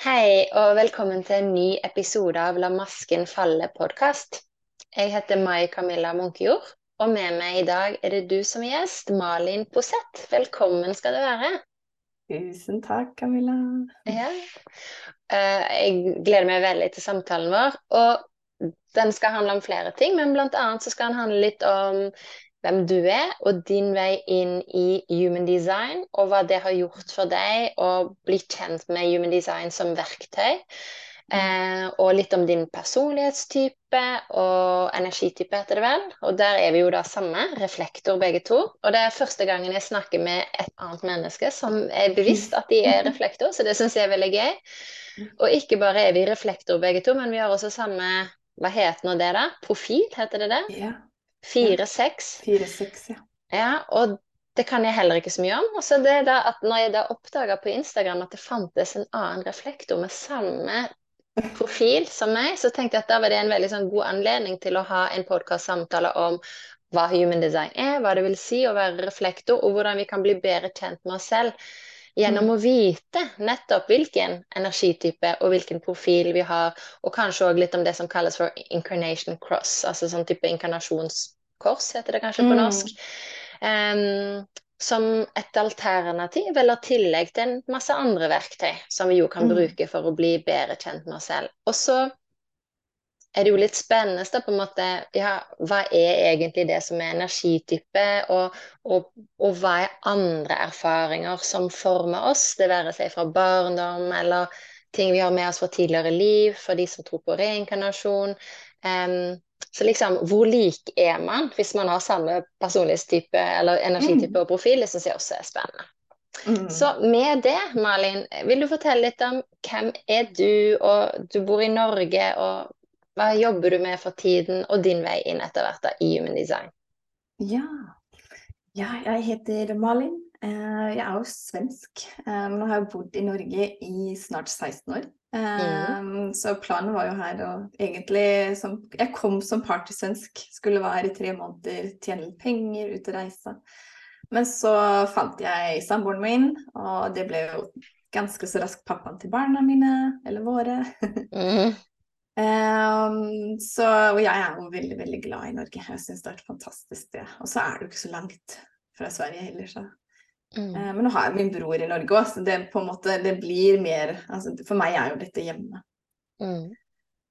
Hei, og velkommen til en ny episode av La masken falle-podkast. Jeg heter Mai Camilla Munkejord, og med meg i dag er det du som er gjest, Malin Posett. Velkommen skal du være. Tusen takk, Camilla. Ja. Eh, jeg gleder meg veldig til samtalen vår. Og den skal handle om flere ting, men blant annet så skal den handle litt om hvem du er, og din vei inn i human design, og hva det har gjort for deg å bli kjent med human design som verktøy. Eh, og litt om din personlighetstype og energitype, heter det vel. Og der er vi jo da samme, reflektor begge to. Og det er første gangen jeg snakker med et annet menneske som er bevisst at de er reflektor, så det syns jeg er veldig gøy. Og ikke bare er vi reflektor begge to, men vi har også samme Hva heter nå det, da? Profil, heter det det? Ja. Fire-seks. Fire-seks, ja. Ja, og det kan jeg heller ikke så mye om. Og så det da at når jeg da oppdaga på Instagram at det fantes en annen reflektor med samme profil som meg, så tenkte jeg at da var det en veldig sånn god anledning til å ha en podkast-samtale om hva human design er, hva det vil si å være reflektor, og hvordan vi kan bli bedre kjent med oss selv gjennom Mm. å vite nettopp hvilken energitype og hvilken profil vi har, og kanskje òg litt om det som kalles for incarnation cross, altså sånn type inkarnasjonskors, heter det kanskje på Mm. norsk. Em, som et alternativ eller tillegg til en masse andre verktøy som vi jo kan Mm. bruke for å bli bedre kjent med oss selv. Og så er det jo litt spennende da, på en måte, ja, hva er egentlig det som er energitype, og, og, og hva er andre erfaringer som former oss, det være seg fra barndom eller ting vi har med oss fra tidligere liv, for de som tror på reinkarnasjon. Um, så liksom, hvor lik er man hvis man har samme personlighetstype eller energitype Mm. og profil? Det syns jeg også er spennende. Mm. Så med det, Malin, vil du fortelle litt om hvem er du, og du bor i Norge, og hva jobber du med for tiden, og din vei inn etter hvert da, i human design? Ja. ja, jeg heter Malin. Eh, Jeg er jo svensk. Eh, Nå har jeg bodd i Norge i snart 16 år. Mm. Så planen var jo her å egentlig som, Jeg kom som partysvensk. Skulle være i tre måneder, tjene penger, ut og reise. Men så fant jeg samboeren min, og det ble jo ganske så raskt pappaen til barna mine, eller våre. Mhm. Ehm, så, og jeg er jo veldig, veldig glad i Norge. Jeg syns det er et fantastisk sted. Og så er det jo ikke så langt fra Sverige heller, så. Mm. Uh, men nå har jeg min bror i Norge òg, så det på en måte det blir mer altså, For meg er jo dette hjemme. Mm.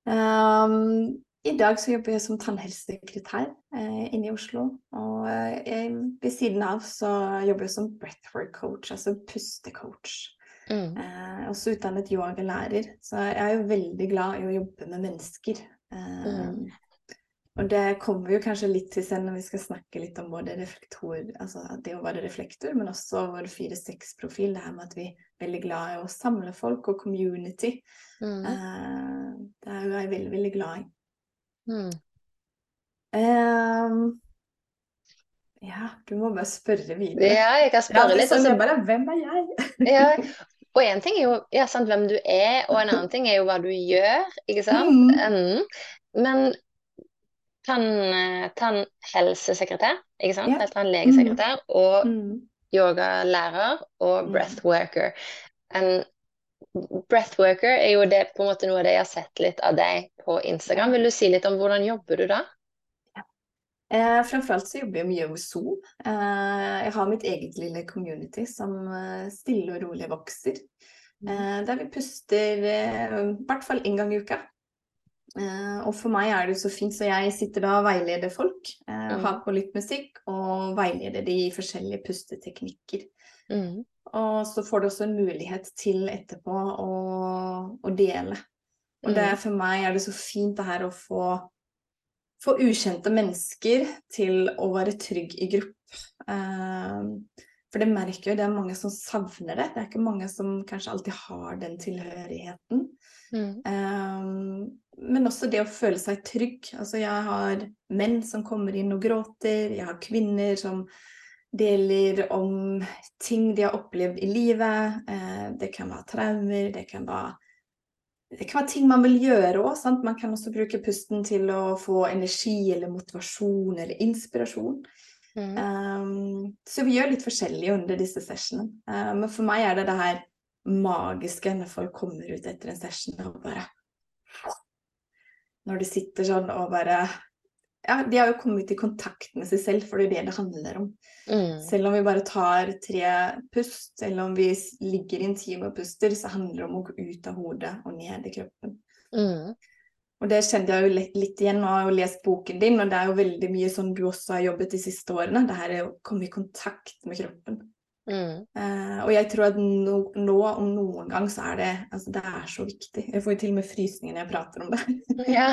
Um, I dag så jobber jeg som tannhelsesekretær uh, inne i Oslo. Og uh, jeg, ved siden av så jobber jeg som breathwork coach, altså pustecoach. Mm. Eh, også utdannet yogalærer, så jeg er jo veldig glad i å jobbe med mennesker. Eh, Mm. Og det kommer vi jo kanskje litt til selv når vi skal snakke litt om både reflektor, altså det å være reflektor, men også vår 4-6-profil. Det her med at vi er veldig glad i å samle folk og community. Mm. Eh, det er jo jeg veldig, veldig glad i. Mm. Um, ja, du må bare spørre videre. Ja, jeg kan spørre ja, litt. sånn, altså- bare, hvem er jeg? Ja, og en ting er jo ja, sant, hvem du er, og en annen ting er jo hva du gjør, ikke sant? Mm. Mm. Men tann, tannhelsesekretær, ikke sant? yeah. Eller tannlegesekretær, og Mm. yogalærer og Mm. breathworker. En breathworker er jo det på en måte noe av det jeg har sett litt av deg på Instagram. Vil du si litt om hvordan jobber du da? Eh, framfor alt så jobber jeg mye over Zoom. Eh, jeg har mitt eget lille community som eh, stille og rolig vokser. Eh, der vi puster eh, i hvert fall én gang i uka. Eh, og for meg er det så fint, så jeg sitter da og veileder folk. Eh, Mm. Har på litt musikk og veileder de i forskjellige pusteteknikker. Mm. Og så får du også en mulighet til etterpå å, å dele. Og det, Mm. for meg er det så fint det her å få, få ukjente mennesker til å være trygg i gruppe. Ehm, for det merker jo, det er mange som savner det. Det er ikke mange som kanskje alltid har den tilhørigheten. Mm. Ehm, men også det å føle seg trygg. Altså jeg har menn som kommer inn og gråter, jeg har kvinner som deler om ting de har opplevd i livet. Eh, det kan være traumer, det kan være det kan være ting man vil gjøre òg. Man kan også bruke pusten til å få energi eller motivasjon eller inspirasjon. Mm. Um, så vi gjør litt forskjellig under disse sessionene. Uh, men for meg er det det her magiske når folk kommer ut etter en session og bare Når de sitter sånn og bare Ja, de har jo kommet i kontakt med seg selv, for det er det det handler om. Mm. Selv om vi bare tar tre pust, eller om vi ligger intime og puster, så handler det om å gå ut av hodet og ned i kroppen. Mm. Og det kjente jeg jo litt, litt igjen når jeg har lest boken din, og det er jo veldig mye sånn du også har jobbet de siste årene. Det her er å komme i kontakt med kroppen. Mm. Uh, og jeg tror at nå, nå, om noen gang, så er det Altså, det er så viktig. Jeg får jo til og med frysninger når jeg prater om det. Ja.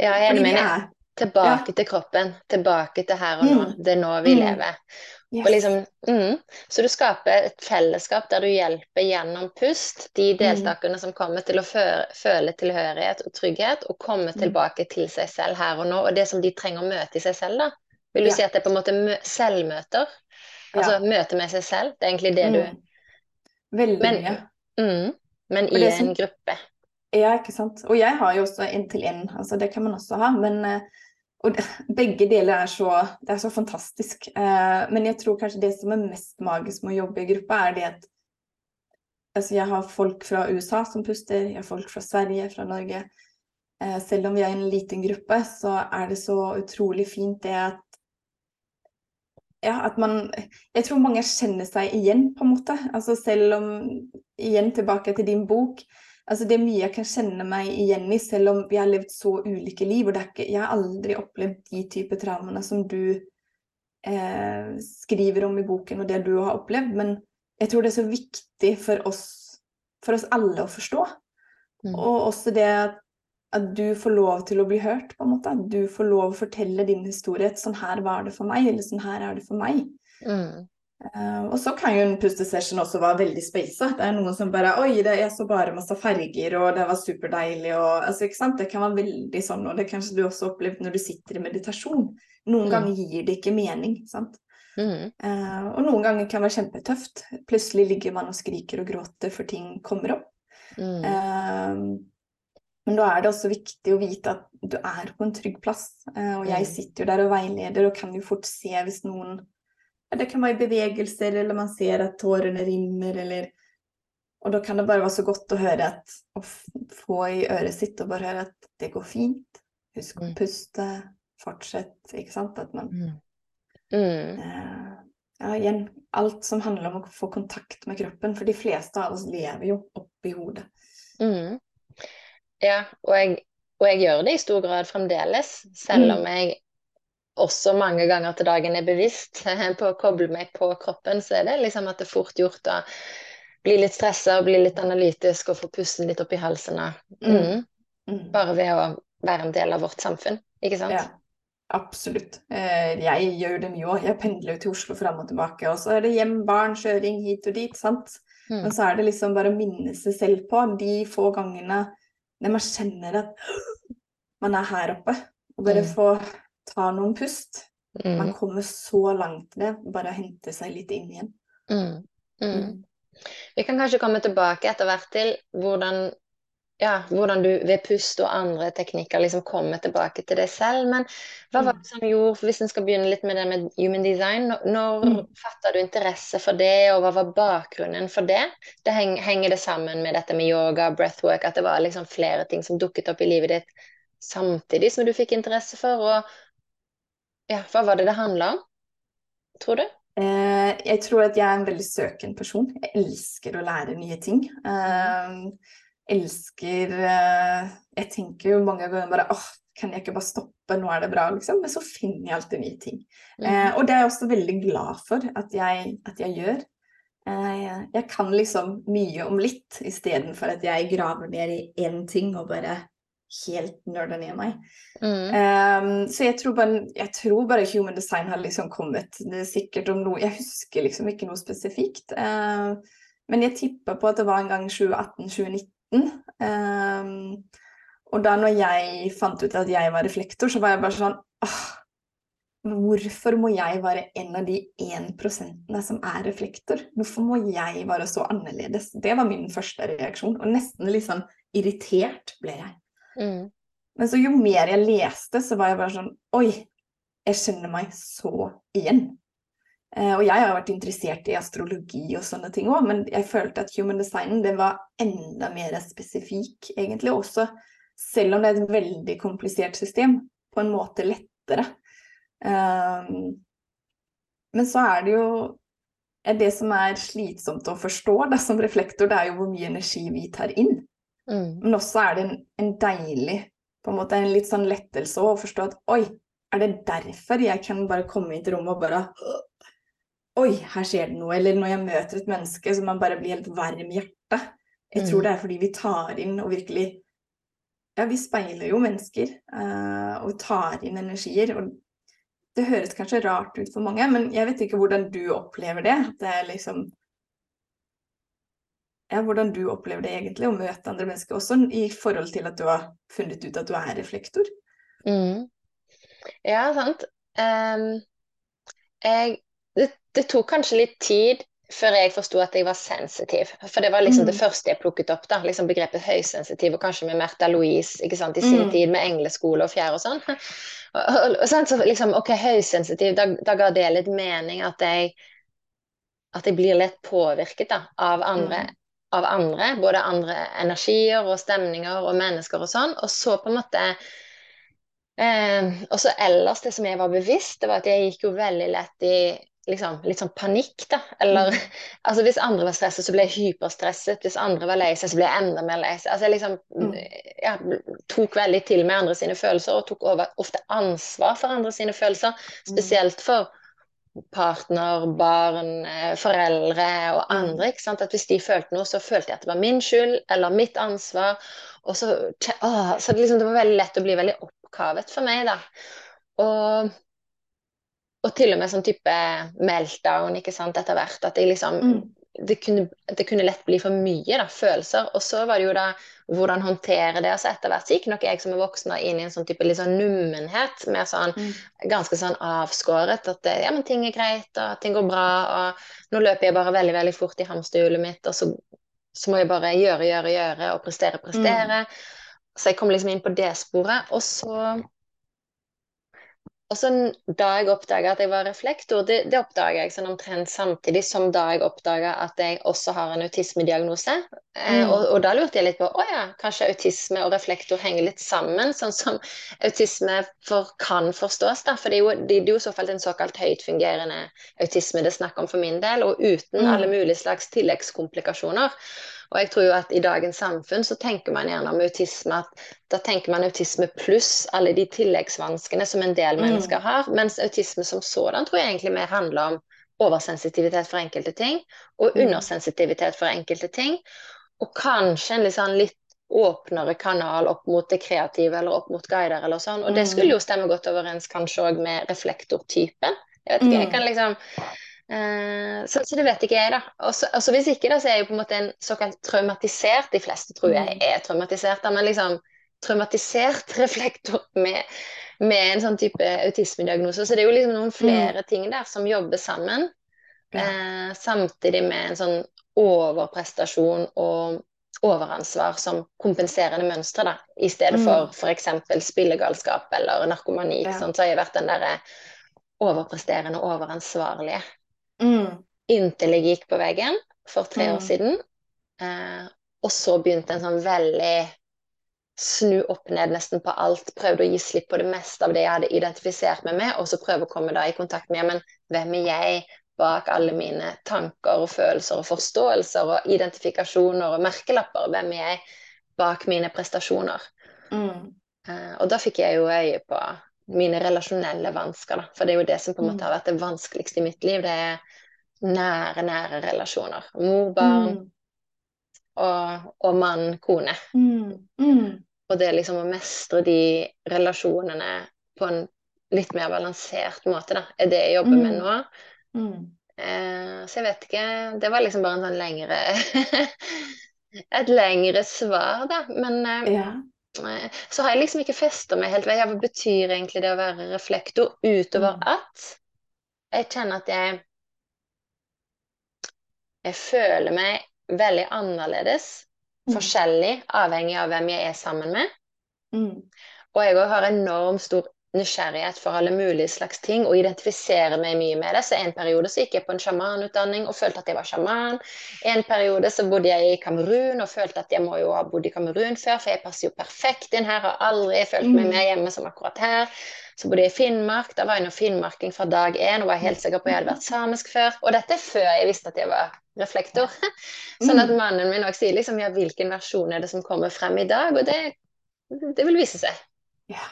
ja, jeg er enig med deg. Tilbake til kroppen, tilbake til her og nå. Mm. Det er nå vi Mm. lever. yes. Liksom, mm, så du skaper et fellesskap der du hjelper gjennom pust de Mm. deltakerne som kommer til å fø- føle tilhørighet og trygghet, og komme Mm. tilbake til seg selv her og nå, og det som de trenger å møte i seg selv, da. Vil du Ja. si at det er på en måte mø selvmøter? Altså møte med seg selv? Det er egentlig det du Mm. Veldig Men- mye. Men i som- en gruppe. Ja, ikke sant. Og jeg har jo også en til en, altså det kan man også ha, men eh, og begge deler er så, det er så fantastisk. Eh, men jeg tror kanskje det som er mest magisk med å jobbe i gruppa, er det at altså jeg har folk fra USA som puster, jeg har folk fra Sverige, fra Norge. Eh, selv om vi er en liten gruppe, så er det så utrolig fint det at ja, at man Jeg tror mange kjenner seg igjen, på en måte. Altså selv om Igjen tilbake til din bok. Altså Det er mye jeg kan kjenne meg igjen i, selv om vi har levd så ulike liv. og det ikke, Jeg har aldri opplevd de type traumene som du eh, skriver om i boken, og det du har opplevd. Men jeg tror det er så viktig for oss, for oss alle å forstå. Mm. Og også det at, at du får lov til å bli hørt, på en måte. At du får lov å fortelle din historie. Sånn her var det for meg, eller sånn her er det for meg. Mm. Eh, og så kan jo en pustesession også være veldig speisa. Det er noen som bare Oi, det er så bare masse farger, og det var superdeilig, og altså, ikke sant. Det kan være veldig sånn, og det kanskje du også opplevd når du sitter i meditasjon. Noen Mm. ganger gir det ikke mening, sant. Mm. Uh, og noen ganger kan det være kjempetøft. Plutselig ligger man og skriker og gråter for ting kommer opp. Mm. Uh, men da er det også viktig å vite at du er på en trygg plass. Og jeg Mm. sitter jo der og veileder og kan jo fort se hvis noen ja, Det kan være i bevegelser, eller man ser at tårene rinner, eller Og da kan det bare være så godt å høre at Å få i øret sitt og bare høre at det går fint. Husk å Mm. puste. Fortsett. Ikke sant? At man Mm. Mm. eh, Ja, igjen. Alt som handler om å få kontakt med kroppen. For de fleste av oss lever jo oppi hodet. Mm. Ja, og jeg, og jeg gjør det i stor grad fremdeles, selv Mm. om jeg også mange ganger til dagen er bevisst på å koble meg på kroppen, så er det liksom at det er fort gjort å bli litt stressa og bli litt analytisk og få pusten litt opp i halsen. og- Mm. Mm. Bare ved å være en del av vårt samfunn, ikke sant? Ja, absolutt. Eh, jeg gjør det mye òg. Jeg pendler jo til Oslo fram og tilbake. Og så er det hjem, barn, kjøring hit og dit. sant? Mm. Men så er det liksom bare å minne seg selv på de få gangene når man kjenner at man er her oppe. Og bare Mm. få ta noen pust. Man Mm. kommer så langt ved. Bare å hente seg litt inn igjen. Mm. Mm. Mm. Vi kan kanskje komme tilbake etter hvert til hvordan, ja, hvordan du ved pust og andre teknikker liksom kommer tilbake til deg selv. Men hva var Mm. det som gjorde, hvis en skal begynne litt med det med human design, når Mm. fatta du interesse for det, og hva var bakgrunnen for det? det heng, henger det sammen med dette med yoga, breathwork, at det var liksom flere ting som dukket opp i livet ditt samtidig som du fikk interesse for? Og ja, hva var det det handla om, tror du? Eh, jeg tror at jeg er en veldig søkende person. Jeg elsker å lære nye ting. Eh, elsker eh, Jeg tenker jo mange ganger bare åh, kan jeg ikke bare stoppe, nå er det bra, liksom. Men så finner jeg alltid nye ting. Eh, og det er jeg også veldig glad for at jeg, at jeg gjør. Eh, jeg kan liksom mye om litt, istedenfor at jeg graver ned i én ting og bare helt nerden i meg. Mm. Um, så jeg tror, bare, jeg tror bare human design har liksom kommet. Det er sikkert om noe Jeg husker liksom ikke noe spesifikt. Uh, men jeg tipper på at det var en gang 2018-2019. Um, og da når jeg fant ut at jeg var reflektor, så var jeg bare sånn åh, Hvorfor må jeg være en av de 1 prosentene som er reflektor? Hvorfor må jeg være så annerledes? Det var min første reaksjon. Og nesten litt sånn irritert ble jeg. Mm. Men så jo mer jeg leste, så var jeg bare sånn Oi, jeg kjenner meg så igjen. Eh, og jeg har vært interessert i astrologi og sånne ting òg, men jeg følte at human design det var enda mer spesifikk, egentlig. Også selv om det er et veldig komplisert system, på en måte lettere. Um, men så er det jo det som er slitsomt å forstå da, som reflektor, det er jo hvor mye energi vi tar inn. Mm. Men også er det en, en, deilig, på en måte en litt sånn lettelse å forstå at oi, er det derfor jeg kan bare komme inn i et rom og bare Oi, her skjer det noe. Eller når jeg møter et menneske så man bare blir helt varm i hjertet. Jeg tror mm. det er fordi vi tar inn og virkelig Ja, vi speiler jo mennesker uh, og tar inn energier. Og det høres kanskje rart ut for mange, men jeg vet ikke hvordan du opplever det. Det er liksom ja, hvordan du opplever det egentlig, å møte andre mennesker også, i forhold til at du har funnet ut at du er reflektor. Mm. Ja, sant. Um, jeg, det, det, tok kanskje litt tid før jeg forsto at jeg var sensitiv. For det var liksom mm. det første jeg plukket opp. da, liksom Begrepet høysensitiv, og kanskje med Märtha Louise ikke sant, i sin mm. tid med engleskole og fjær og sånn. Og, og, og, så liksom, ok, høysensitiv, da, da, ga det litt mening at jeg at jeg blir lett påvirket da, av andre, mm. Av andre. Både andre energier og stemninger og mennesker og sånn. Og så på en måte Eh, og så ellers, det som jeg var bevisst, det var at jeg gikk jo veldig lett i liksom, litt sånn panikk, da. Eller mm. altså hvis andre var stresset, så ble jeg hyperstresset. Hvis andre var lei seg, så ble jeg enda mer lei seg. Altså jeg liksom mm. ja, tok veldig til med andre sine følelser, og tok over, ofte ansvar for andre sine følelser. Mm. Spesielt for partner, barn, eh, foreldre og andre. ikke sant? At hvis de følte noe, så følte jeg at det var min skyld eller mitt ansvar. Og så, å, så det, liksom, det var veldig lett å bli veldig oppkavet for meg, da. Og, og til og med sånn type meltdown ikke sant, etter hvert. At jeg liksom mm. det, kunne, det, kunne, lett bli for mye da, følelser. Og så var det jo da hvordan håndtere det. Så Etter hvert så gikk nok jeg som er voksen inn i en sånn type litt sånn nummenhet. Mer sånn mm. ganske sånn avskåret. At ja, men ting er greit, og ting går bra. Og nå løper jeg bare veldig, veldig fort i hamsterhjulet mitt, og så, så må jeg bare gjøre, gjøre, gjøre og prestere, prestere. Mm. Så jeg kom liksom inn på det sporet. Og så og så da jeg oppdaga at jeg var reflektor, det, det oppdaga jeg sånn omtrent samtidig som da jeg oppdaga at jeg også har en autismediagnose. Eh, mm. og, og, da lurte jeg litt på å ja, kanskje autisme og reflektor henger litt sammen, sånn som autisme for, kan forstås. da, For det er jo, det, det er jo i så fall en såkalt høytfungerende autisme det er snakk om for min del, og uten mm. alle mulige slags tilleggskomplikasjoner. Og jeg tror jo at i dagens samfunn så tenker man gjerne om autisme at da tenker man autisme pluss alle de tilleggsvanskene som en del mm. mennesker har. Mens autisme som sådan tror jeg egentlig mer handler om oversensitivitet for enkelte ting og mm. undersensitivitet for enkelte ting. Og kanskje en litt, sånn litt åpnere kanal opp mot det kreative eller opp mot guider eller sånn. Og det mm. skulle jo stemme godt overens kanskje òg med reflektortypen. Jeg vet ikke, jeg kan liksom så, så, det vet ikke jeg, da. Og så hvis ikke, da, så er jeg jo på en måte en såkalt traumatisert De fleste tror jeg mm. er traumatisert, da, men liksom traumatisert reflektor med, med en sånn type autismediagnose. Så det er jo liksom noen flere mm. ting der som jobber sammen. Ja. Eh, samtidig med en sånn overprestasjon og overansvar som kompenserende mønstre, da. I stedet mm. for f.eks. spillegalskap eller narkomani. Ja. Så har jeg vært den derre overpresterende og overansvarlige. Mm. Inntil jeg gikk på veggen for tre år mm. siden. Eh, og så begynte en sånn veldig snu opp ned nesten på alt. Prøvde å gi slipp på det meste av det jeg hadde identifisert meg med, og så prøve å komme da i kontakt med men hvem er jeg bak alle mine tanker og følelser og forståelser og identifikasjoner og merkelapper? Hvem er jeg bak mine prestasjoner? Mm. Eh, og da fikk jeg jo øye på mine relasjonelle vansker. Da. For det er jo det som på en måte mm. har vært det vanskeligste i mitt liv. Det er nære, nære relasjoner. Mor, barn mm. og, og mann, kone. Mm. Mm. Og det liksom å mestre de relasjonene på en litt mer balansert måte, da, er det jeg jobber med mm. nå. Mm. Eh, så jeg vet ikke Det var liksom bare en sånn lengre Et lengre svar, da. Men eh, ja så har jeg liksom ikke festa meg helt ved hva betyr egentlig det å være reflektor, utover at jeg kjenner at jeg Jeg føler meg veldig annerledes, mm. forskjellig, avhengig av hvem jeg er sammen med. Mm. Og jeg òg har enormt stor nysgjerrighet for alle mulige slags ting og identifiserer meg mye med det. Så en periode så gikk jeg på en sjamanutdanning og følte at jeg var sjaman. En periode så bodde jeg i Kamerun og følte at jeg må jo ha bodd i Kamerun før, for jeg passer jo perfekt inn her. Har aldri følt meg mm. mer hjemme som akkurat her. Så bodde jeg i Finnmark. Da var jeg nå finnmarking fra dag én og var helt sikker på at jeg hadde vært samisk før. Og dette er før jeg visste at jeg var reflektor. Sånn at mm. mannen min også sier liksom ja, hvilken versjon er det som kommer frem i dag? Og det, det vil vise seg. Ja.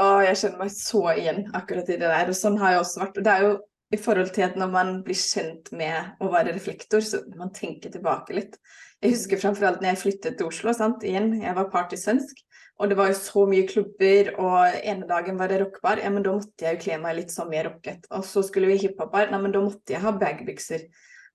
Og jeg kjenner meg så igjen akkurat i det der. Og sånn har jeg også vært. Det er jo i forhold til at når man blir kjent med å være reflektor, så man tenker tilbake litt. Jeg husker framfor alt når jeg flyttet til Oslo. sant? Igjen, jeg var partysvensk. Og det var jo så mye klubber, og ene dagen var det rockebar. Ja, men da måtte jeg jo kle meg litt sånn mer rocket. Og så skulle vi hiphop-bar. Nei, men da måtte jeg ha bagbykser.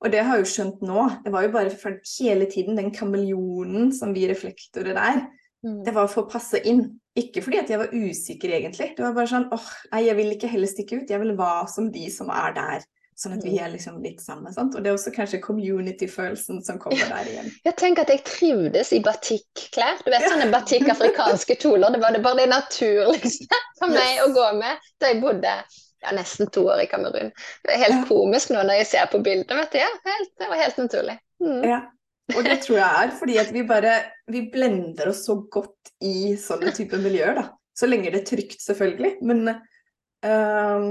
Og det har jeg jo skjønt nå. Det var jo bare for hele tiden den kameleonen som vi reflektorer er. Mm. Det var for å passe inn. Ikke fordi at jeg var usikker, egentlig. Det var bare sånn åh, nei, jeg vil ikke heller stikke ut. Jeg vil være som de som er der. Sånn at vi mm. er liksom litt sammen. Sant? Og det er også kanskje community-følelsen som kommer der igjen. Jeg tenker at jeg trivdes i batikklær. Du vet sånne batikk afrikanske kjoler. Det var det bare det naturligste for meg yes. å gå med da jeg bodde ja, nesten to år i Kamerun. Det er helt komisk nå når jeg ser på bildet. vet du. Ja, helt, det var helt naturlig. Mm. Ja. Og det tror jeg er fordi at vi bare vi blender oss så godt i sånne typer miljøer, da. Så lenge det er trygt, selvfølgelig. Men um,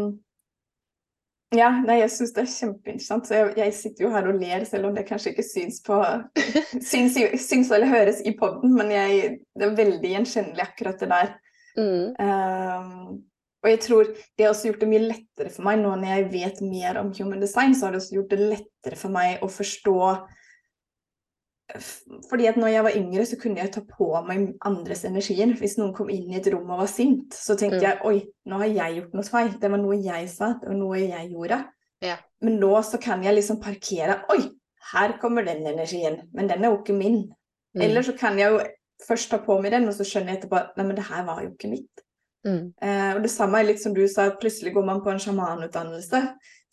ja, nei, jeg syns det er kjempeinteressant. Så jeg, jeg, sitter jo her og ler, selv om det kanskje ikke syns, på, syns, syns eller høres i poden, men jeg, det er veldig gjenkjennelig akkurat det der. Mm. Um, og jeg tror det har også gjort det mye lettere for meg nå når jeg vet mer om human design, så har det også gjort det lettere for meg å forstå fordi at når jeg var yngre, så kunne jeg ta på meg andres energier. Hvis noen kom inn i et rom og var sint, så tenkte mm. jeg oi, nå har jeg gjort noe feil. Det var noe jeg sa, det var noe jeg gjorde. Ja. Men nå så kan jeg liksom parkere. Oi, her kommer den energien. Men den er jo ikke min. Mm. Eller så kan jeg jo først ta på meg den, og så skjønner jeg etterpå nei, men det her var jo ikke mitt. Mm. Eh, og det samme er litt som du sa, at plutselig går man på en sjamanutdannelse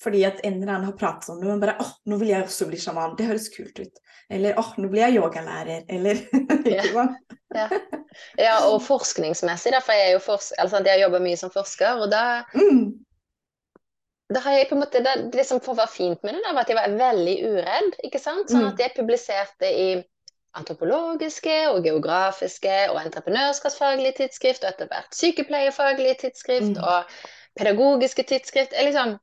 fordi at en eller annen har pratet om det. men bare åh, nå vil jeg også bli sjaman. Det høres kult ut. Eller åh, nå blir jeg yogalærer. Eller ja. ja. ja. og forskningsmessig, derfor jeg er jo forsk altså, jeg jobber mye som forsker, og da mm. Da har jeg på en måte, det, det som får være fint med det, var at jeg var veldig uredd. ikke sant? Sånn at mm. jeg publiserte i antropologiske og geografiske og entreprenørskapsfaglige tidsskrift, og etter hvert sykepleierfaglige tidsskrift mm. og pedagogiske tidsskrift. Jeg liksom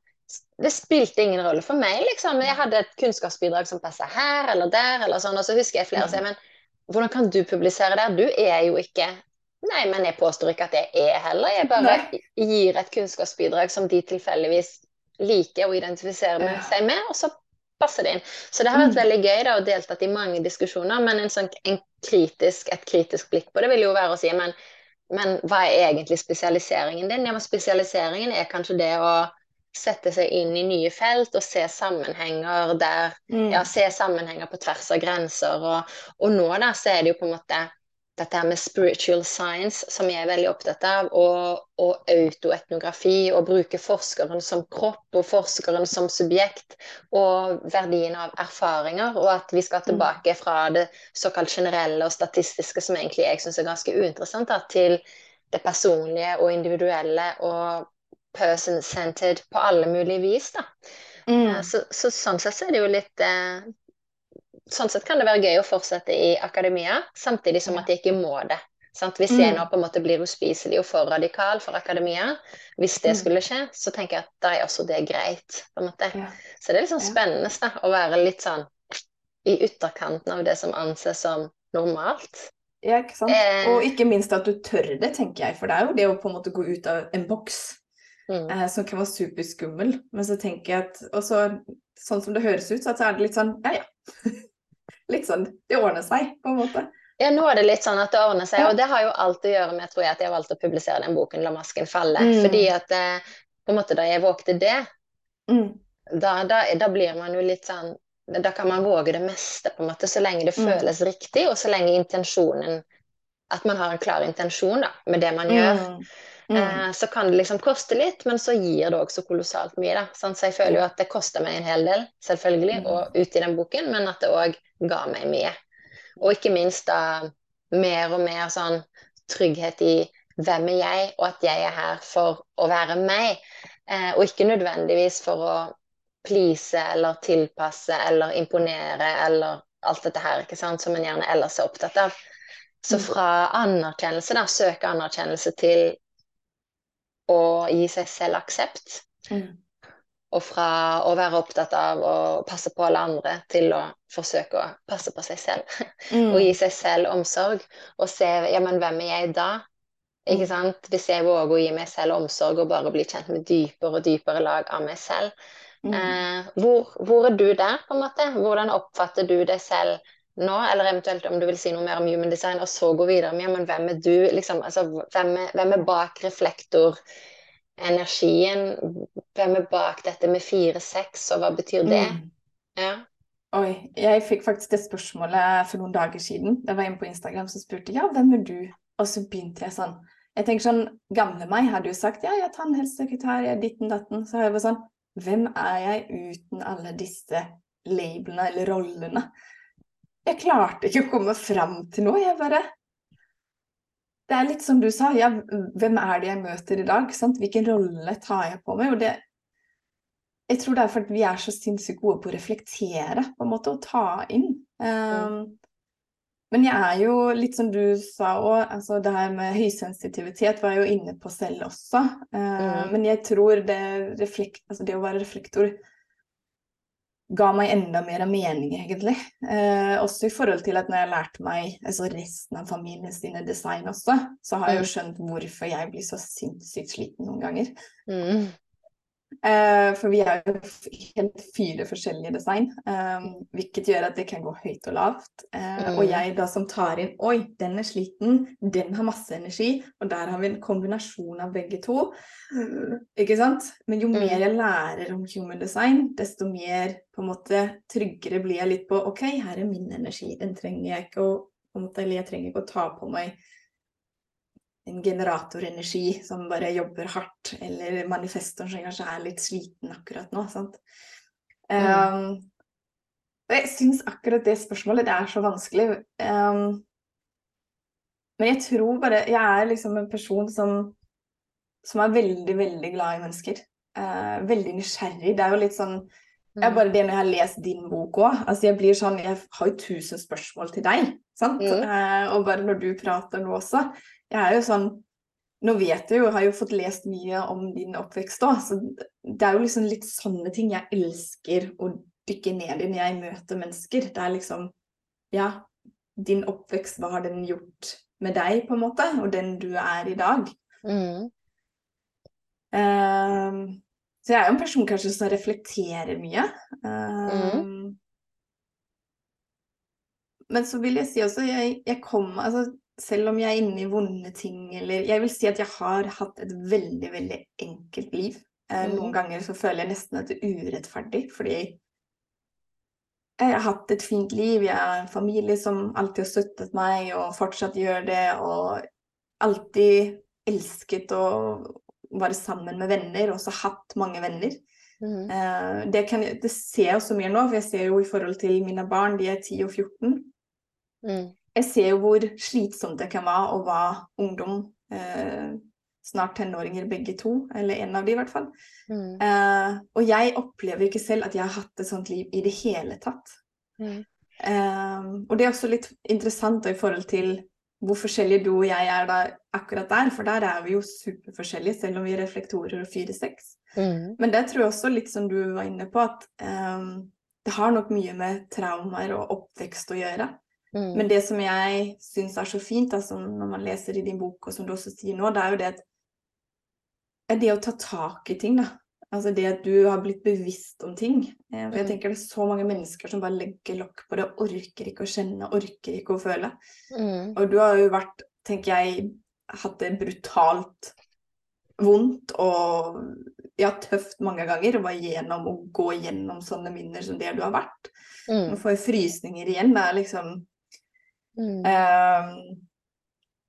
det spilte ingen rolle for meg, liksom. Jeg hadde et kunnskapsbidrag som passa her eller der, eller sånn, og så husker jeg flere sier men hvordan kan du publisere der? Du er jo ikke Nei, men jeg påstår ikke at jeg er heller. Jeg bare Nei. gir et kunnskapsbidrag som de tilfeldigvis liker å identifisere med seg med, og så passer det inn. Så det har vært mm. veldig gøy da, å deltatt i mange diskusjoner, men en sånn, en kritisk, et kritisk blikk på det vil jo være å si men, men hva er egentlig spesialiseringen din? Ja, men spesialiseringen er kanskje det å sette seg inn i nye felt og se sammenhenger der mm. Ja, se sammenhenger på tvers av grenser. Og, og nå da, så er det jo på en måte dette her med spiritual science som jeg er veldig opptatt av, og, og autoetnografi, og bruke forskeren som kropp og forskeren som subjekt, og verdien av erfaringer, og at vi skal mm. tilbake fra det såkalt generelle og statistiske, som egentlig jeg syns er ganske uinteressant, da, til det personlige og individuelle og person-centered på alle mulige vis. da. Mm. Eh, så, så, sånn sett så er det jo litt eh, Sånn sett kan det være gøy å fortsette i akademia, samtidig som at jeg ikke må det. Sant? Hvis jeg mm. nå på en måte blir uspiselig og for radikal for akademia, hvis det mm. skulle skje, så tenker jeg at da er også det greit. på en måte. Ja. Så det er litt sånn spennende da, å være litt sånn i ytterkanten av det som anses som normalt. Ja, ikke sant. Eh, og ikke minst at du tør det, tenker jeg. For det er jo det å på en måte gå ut av en boks mm. eh, som kan være superskummel. Men så tenker jeg at også, sånn som det høres ut, så er det litt sånn ja, ja. litt sånn Det ordner seg, på en måte. Ja, nå er det litt sånn at det ordner seg, ja. og det har jo alt å gjøre med tror jeg, at jeg valgte å publisere den boken 'La masken falle'. Mm. Fordi at eh, på en måte da jeg vågte det, mm. da, da, da, blir man jo litt sånn Da kan man våge det meste, på en måte, så lenge det mm. føles riktig, og så lenge intensjonen At man har en klar intensjon da, med det man gjør. Mm. Eh, så kan det liksom koste litt, men så gir det også kolossalt mye. Da. Så jeg føler jo at det koster meg en hel del, selvfølgelig, mm. og ut i den boken, men at det òg ga meg mye. Og ikke minst da mer og mer sånn trygghet i hvem er jeg, og at jeg er her for å være meg. Eh, og ikke nødvendigvis for å please eller tilpasse eller imponere eller alt dette her, ikke sant, som en gjerne ellers er opptatt av. Så mm. fra anerkjennelse, da, søke anerkjennelse til å gi seg selv aksept. Mm. Og fra å være opptatt av å passe på alle andre til å forsøke å passe på seg selv. Mm. og gi seg selv omsorg. Og se ja, men hvem er jeg da? Ikke mm. sant? Hvis jeg våger å gi meg selv omsorg og bare bli kjent med dypere og dypere lag av meg selv, mm. eh, hvor, hvor, er du der, på en måte? Hvordan oppfatter du deg selv nå? Eller eventuelt om du vil si noe mer om human design, og så gå videre med men hvem er du? Liksom, altså, hvem, er, hvem er bak reflektorenergien? Hvem er bak dette med fire-seks, og hva betyr det? Mm. Ja. Oi, jeg fikk faktisk det spørsmålet for noen dager siden. Jeg var inne på Instagram som spurte ja, hvem er du? Og så begynte jeg sånn Jeg tenker sånn, Gamle meg hadde jo sagt ja, jeg er tannhelsesekretær, jeg er ditten datten. Så har jeg vært sånn Hvem er jeg uten alle disse labelene eller rollene? Jeg klarte ikke å komme fram til noe. Jeg bare Det er litt som du sa, ja, hvem er det jeg møter i dag? Sant? Hvilken rolle tar jeg på meg? Og det Jeg tror det er fordi vi er så sinnssykt gode på å reflektere, på en måte, og ta inn. Um, men jeg er jo litt som du sa òg, altså det her med høysensitivitet var jeg jo inne på selv også. Uh, mm. Men jeg tror det, reflekt, altså det å være reflektor ga meg enda mer mening, egentlig. Eh, også i forhold til at når jeg lærte meg altså resten av familien sine design også, så har jeg jo mm. skjønt hvorfor jeg blir så sinnssykt sliten noen ganger. Mm. Uh, for vi har jo helt fire forskjellige design, um, hvilket gjør at det kan gå høyt og lavt. Uh, mm. Og jeg da som tar inn Oi, den er sliten, den har masse energi, og der har vi en kombinasjon av begge to. Mm. Ikke sant? Men jo mm. mer jeg lærer om human design, desto mer på en måte tryggere blir jeg litt på OK, her er min energi, den trenger jeg ikke å på en måte, Eller jeg trenger ikke å ta på meg en generatorenergi som bare jobber hardt, eller manifestoren som kanskje er litt sliten akkurat nå. sant? Mm. Um, og jeg syns akkurat det spørsmålet det er så vanskelig. Um, men jeg tror bare Jeg er liksom en person som, som er veldig, veldig glad i mennesker. Uh, veldig nysgjerrig. Det er jo litt sånn jeg mm. bare det når jeg har lest din bok òg. Altså jeg blir sånn Jeg har jo tusen spørsmål til deg. sant? Mm. Uh, og bare når du prater nå også jeg er jo sånn Nå vet jeg jo, har jo fått lest mye om din oppvekst òg, så det er jo liksom litt sånne ting jeg elsker å dykke ned i når jeg møter mennesker. Det er liksom Ja, din oppvekst, hva har den gjort med deg, på en måte, og den du er i dag? Mm. Um, så jeg er jo en person kanskje som reflekterer mye. Um, mm. Men så vil jeg si også, jeg, jeg kom altså selv om jeg er inne i vonde ting, eller Jeg vil si at jeg har hatt et veldig, veldig enkelt liv. Eh, mm. Noen ganger så føler jeg nesten at det er urettferdig, fordi jeg har hatt et fint liv. Jeg har en familie som alltid har støttet meg, og fortsatt gjør det, og alltid elsket å være sammen med venner, og også hatt mange venner. Mm. Eh, det, kan, det, ser jeg også mer nå, for jeg ser jo i forhold til mine barn, de er 10 og 14. Mm jeg ser jo hvor slitsomt det kan være å være ungdom, eh, snart tenåringer begge to, eller en av de i hvert fall. Mm. Eh, og jeg opplever ikke selv at jeg har hatt et sånt liv i det hele tatt. Mm. Eh, og det er også litt interessant i forhold til hvor forskjellige du og jeg er da akkurat der, for der er vi jo superforskjellige, selv om vi er reflektorer og 4-6. Mm. Men det tror jeg også litt som du var inne på, at um, det har nok mye med traumer og oppvekst å gjøre. Mm. Men det som jeg syns er så fint, altså, når man leser i din bok, og som du også sier nå, det er jo det at det å ta tak i ting, da. Altså det at du har blitt bevisst om ting. Eh, for jeg mm. tenker det er så mange mennesker som bare legger lokk på det, orker ikke å kjenne, orker ikke å føle. Mm. Og du har jo vært, tenker jeg, hatt det brutalt vondt og ja, tøft mange ganger. Var gjennom å gå gjennom sånne minner som det du har vært. Mm. Nå får jeg frysninger igjen. Det er liksom Mm. Um,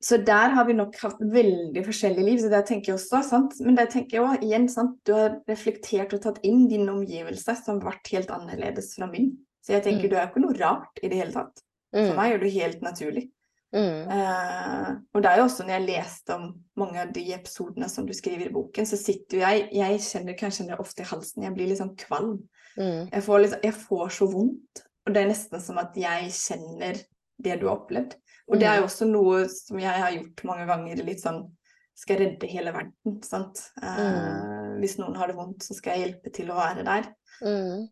så der har vi nok hatt veldig forskjellige liv. så det tenker jeg også, sant? Men det tenker jeg også, igjen, sant? du har reflektert og tatt inn din omgivelse som ble helt annerledes fra min. Så jeg tenker mm. du er ikke noe rart i det hele tatt. For mm. meg er du helt naturlig. Mm. Uh, og det er jo også når jeg leste om mange av de episodene som du skriver i boken, så sitter jo jeg Jeg kjenner kanskje det ofte i halsen, jeg blir liksom kvalm. Mm. Jeg, får liksom, jeg, får så vondt, og det er nesten som at jeg kjenner det du har opplevd. Og det er jo mm. også noe som jeg har gjort mange ganger, litt sånn skal jeg redde hele verden, sant. Uh. Hvis noen har det vondt, så skal jeg hjelpe til å være der. Mm.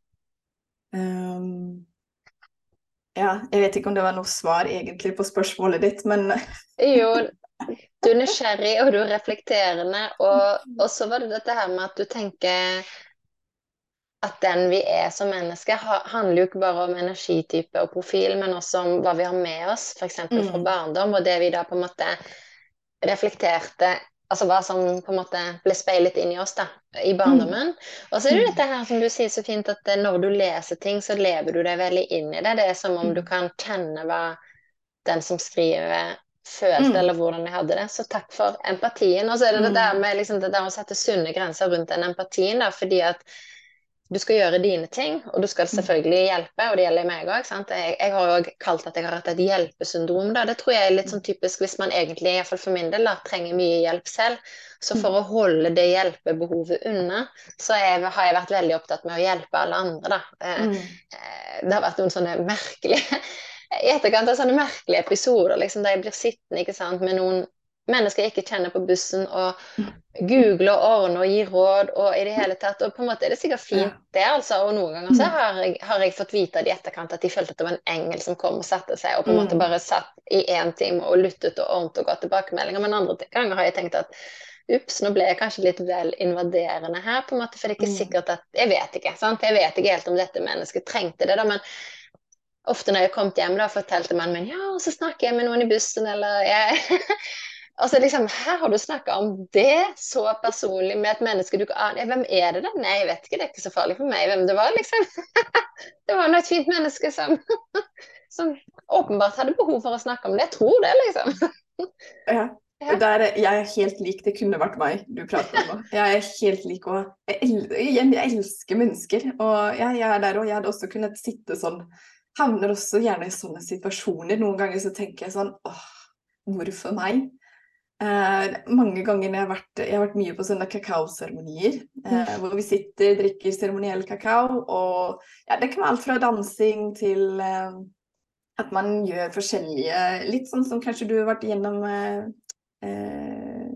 Um, ja, jeg vet ikke om det var noe svar egentlig på spørsmålet ditt, men Jo, du er nysgjerrig, og du er reflekterende, og, og så var det dette her med at du tenker at den vi er som mennesker, handler jo ikke bare om energitype og profil, men også om hva vi har med oss, f.eks. fra mm. barndom, og det vi da på en måte reflekterte Altså hva som på en måte ble speilet inn i oss da, i barndommen. Mm. Og så er det mm. dette her som du sier så fint, at når du leser ting, så lever du deg veldig inn i det. Det er som om du kan kjenne hva den som skriver, følte, mm. eller hvordan de hadde det. Så takk for empatien. Og så er det det der med liksom, det der å sette sunne grenser rundt den empatien, da, fordi at du skal gjøre dine ting, og du skal selvfølgelig hjelpe, og det gjelder meg òg. Jeg, jeg, har òg kalt at jeg har hatt et hjelpesyndrom. Da. Det tror jeg er litt sånn typisk hvis man egentlig, iallfall for min del, da, trenger mye hjelp selv. Så for å holde det hjelpebehovet unna, så jeg, har jeg vært veldig opptatt med å hjelpe alle andre, da. Eh, mm. Eh, det har vært noen sånne merkelige I etterkant av sånne merkelige episoder liksom, der jeg blir sittende ikke sant, med noen mennesker jeg ikke kjenner på bussen, og google og ordner og gir råd og i det hele tatt. Og på en måte er det sikkert fint, det, altså. Og noen ganger så mm. har jeg, har jeg fått vite i etterkant at de følte at det var en engel som kom og satte seg, og på en måte mm. bare satt i én time og lyttet og ordnet og ga tilbakemeldinger. Men andre ganger har jeg tenkt at Ups, nå ble jeg kanskje litt vel invaderende her, på en måte, for det er ikke mm. sikkert at Jeg vet ikke, sant? Jeg vet ikke helt om dette mennesket trengte det, da, men ofte når jeg kom hjem, da fortalte mannen min ja, så snakker jeg med noen i bussen, eller jeg Altså liksom, Her har du snakka om det så personlig med et menneske du ikke aner Hvem er det da? Nei, jeg vet ikke, det er ikke så farlig for meg hvem det var, liksom. det var nå et fint menneske som, som åpenbart hadde behov for å snakke om det. Jeg tror det, liksom. ja. Der, jeg er helt lik det kunne vært meg du prater om. Jeg er helt lik og jeg, jeg, elsker mennesker. Og jeg, jeg er der og jeg hadde også kunnet sitte sånn Havner også gjerne i sånne situasjoner. Noen ganger så tenker jeg sånn åh, hvorfor meg? Eh, mange ganger jeg har, vært, jeg har vært mye på sånne kakaoseremonier, eh, hvor vi sitter, drikker seremoniell kakao, og ja, det kan være alt fra dansing til eh, at man gjør forskjellige Litt sånn som kanskje du har vært gjennom eh, eh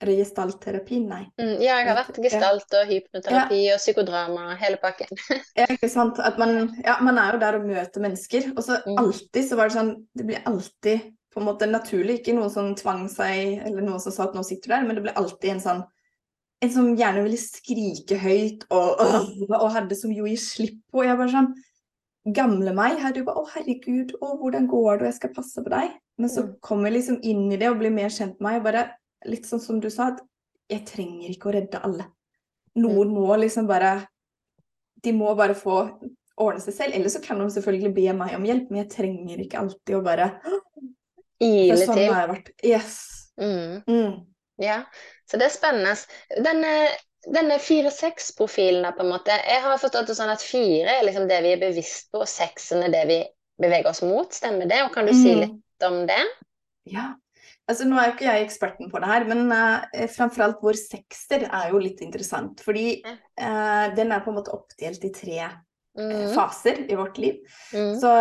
gestaltterapi, nei. Mm, ja, jeg har vært gestalt og hypnoterapi ja. og psykodrama, hele pakken. ja, ikke sant. At man, ja, man er jo der og møter mennesker, og så mm. alltid så var det sånn Det blir alltid på en måte naturlig. Ikke noen som tvang seg, eller noen som sa at nå sitter du der, men det ble alltid en sånn En som gjerne ville skrike høyt og, og, og hadde som jo gi slipp på. Jeg bare sånn Gamle meg hadde jo bare Å, herregud, å, hvordan går det, og jeg skal passe på deg. Men så kommer jeg liksom inn i det og blir mer kjent med meg. og bare Litt sånn som du sa, at jeg trenger ikke å redde alle. Noen mm. må liksom bare De må bare få ordne seg selv. Eller så kan de selvfølgelig be meg om hjelp, men jeg trenger ikke alltid å bare Ile sånn til. har jeg vært. Yes. Mm. Mm. Ja, så det er spennende. Denne, denne fire-seks-profilen, på en måte Jeg har forstått det sånn at fire er liksom det vi er bevisst på, og seksen er det vi beveger oss mot. Stemmer det? Og kan du mm. si litt om det? Ja. Altså, nå er ikke jeg eksperten på det her, men uh, framfor alt vår sekser er jo litt interessant. Fordi uh, den er på en måte oppdelt i tre mm. faser i vårt liv. Mm. Så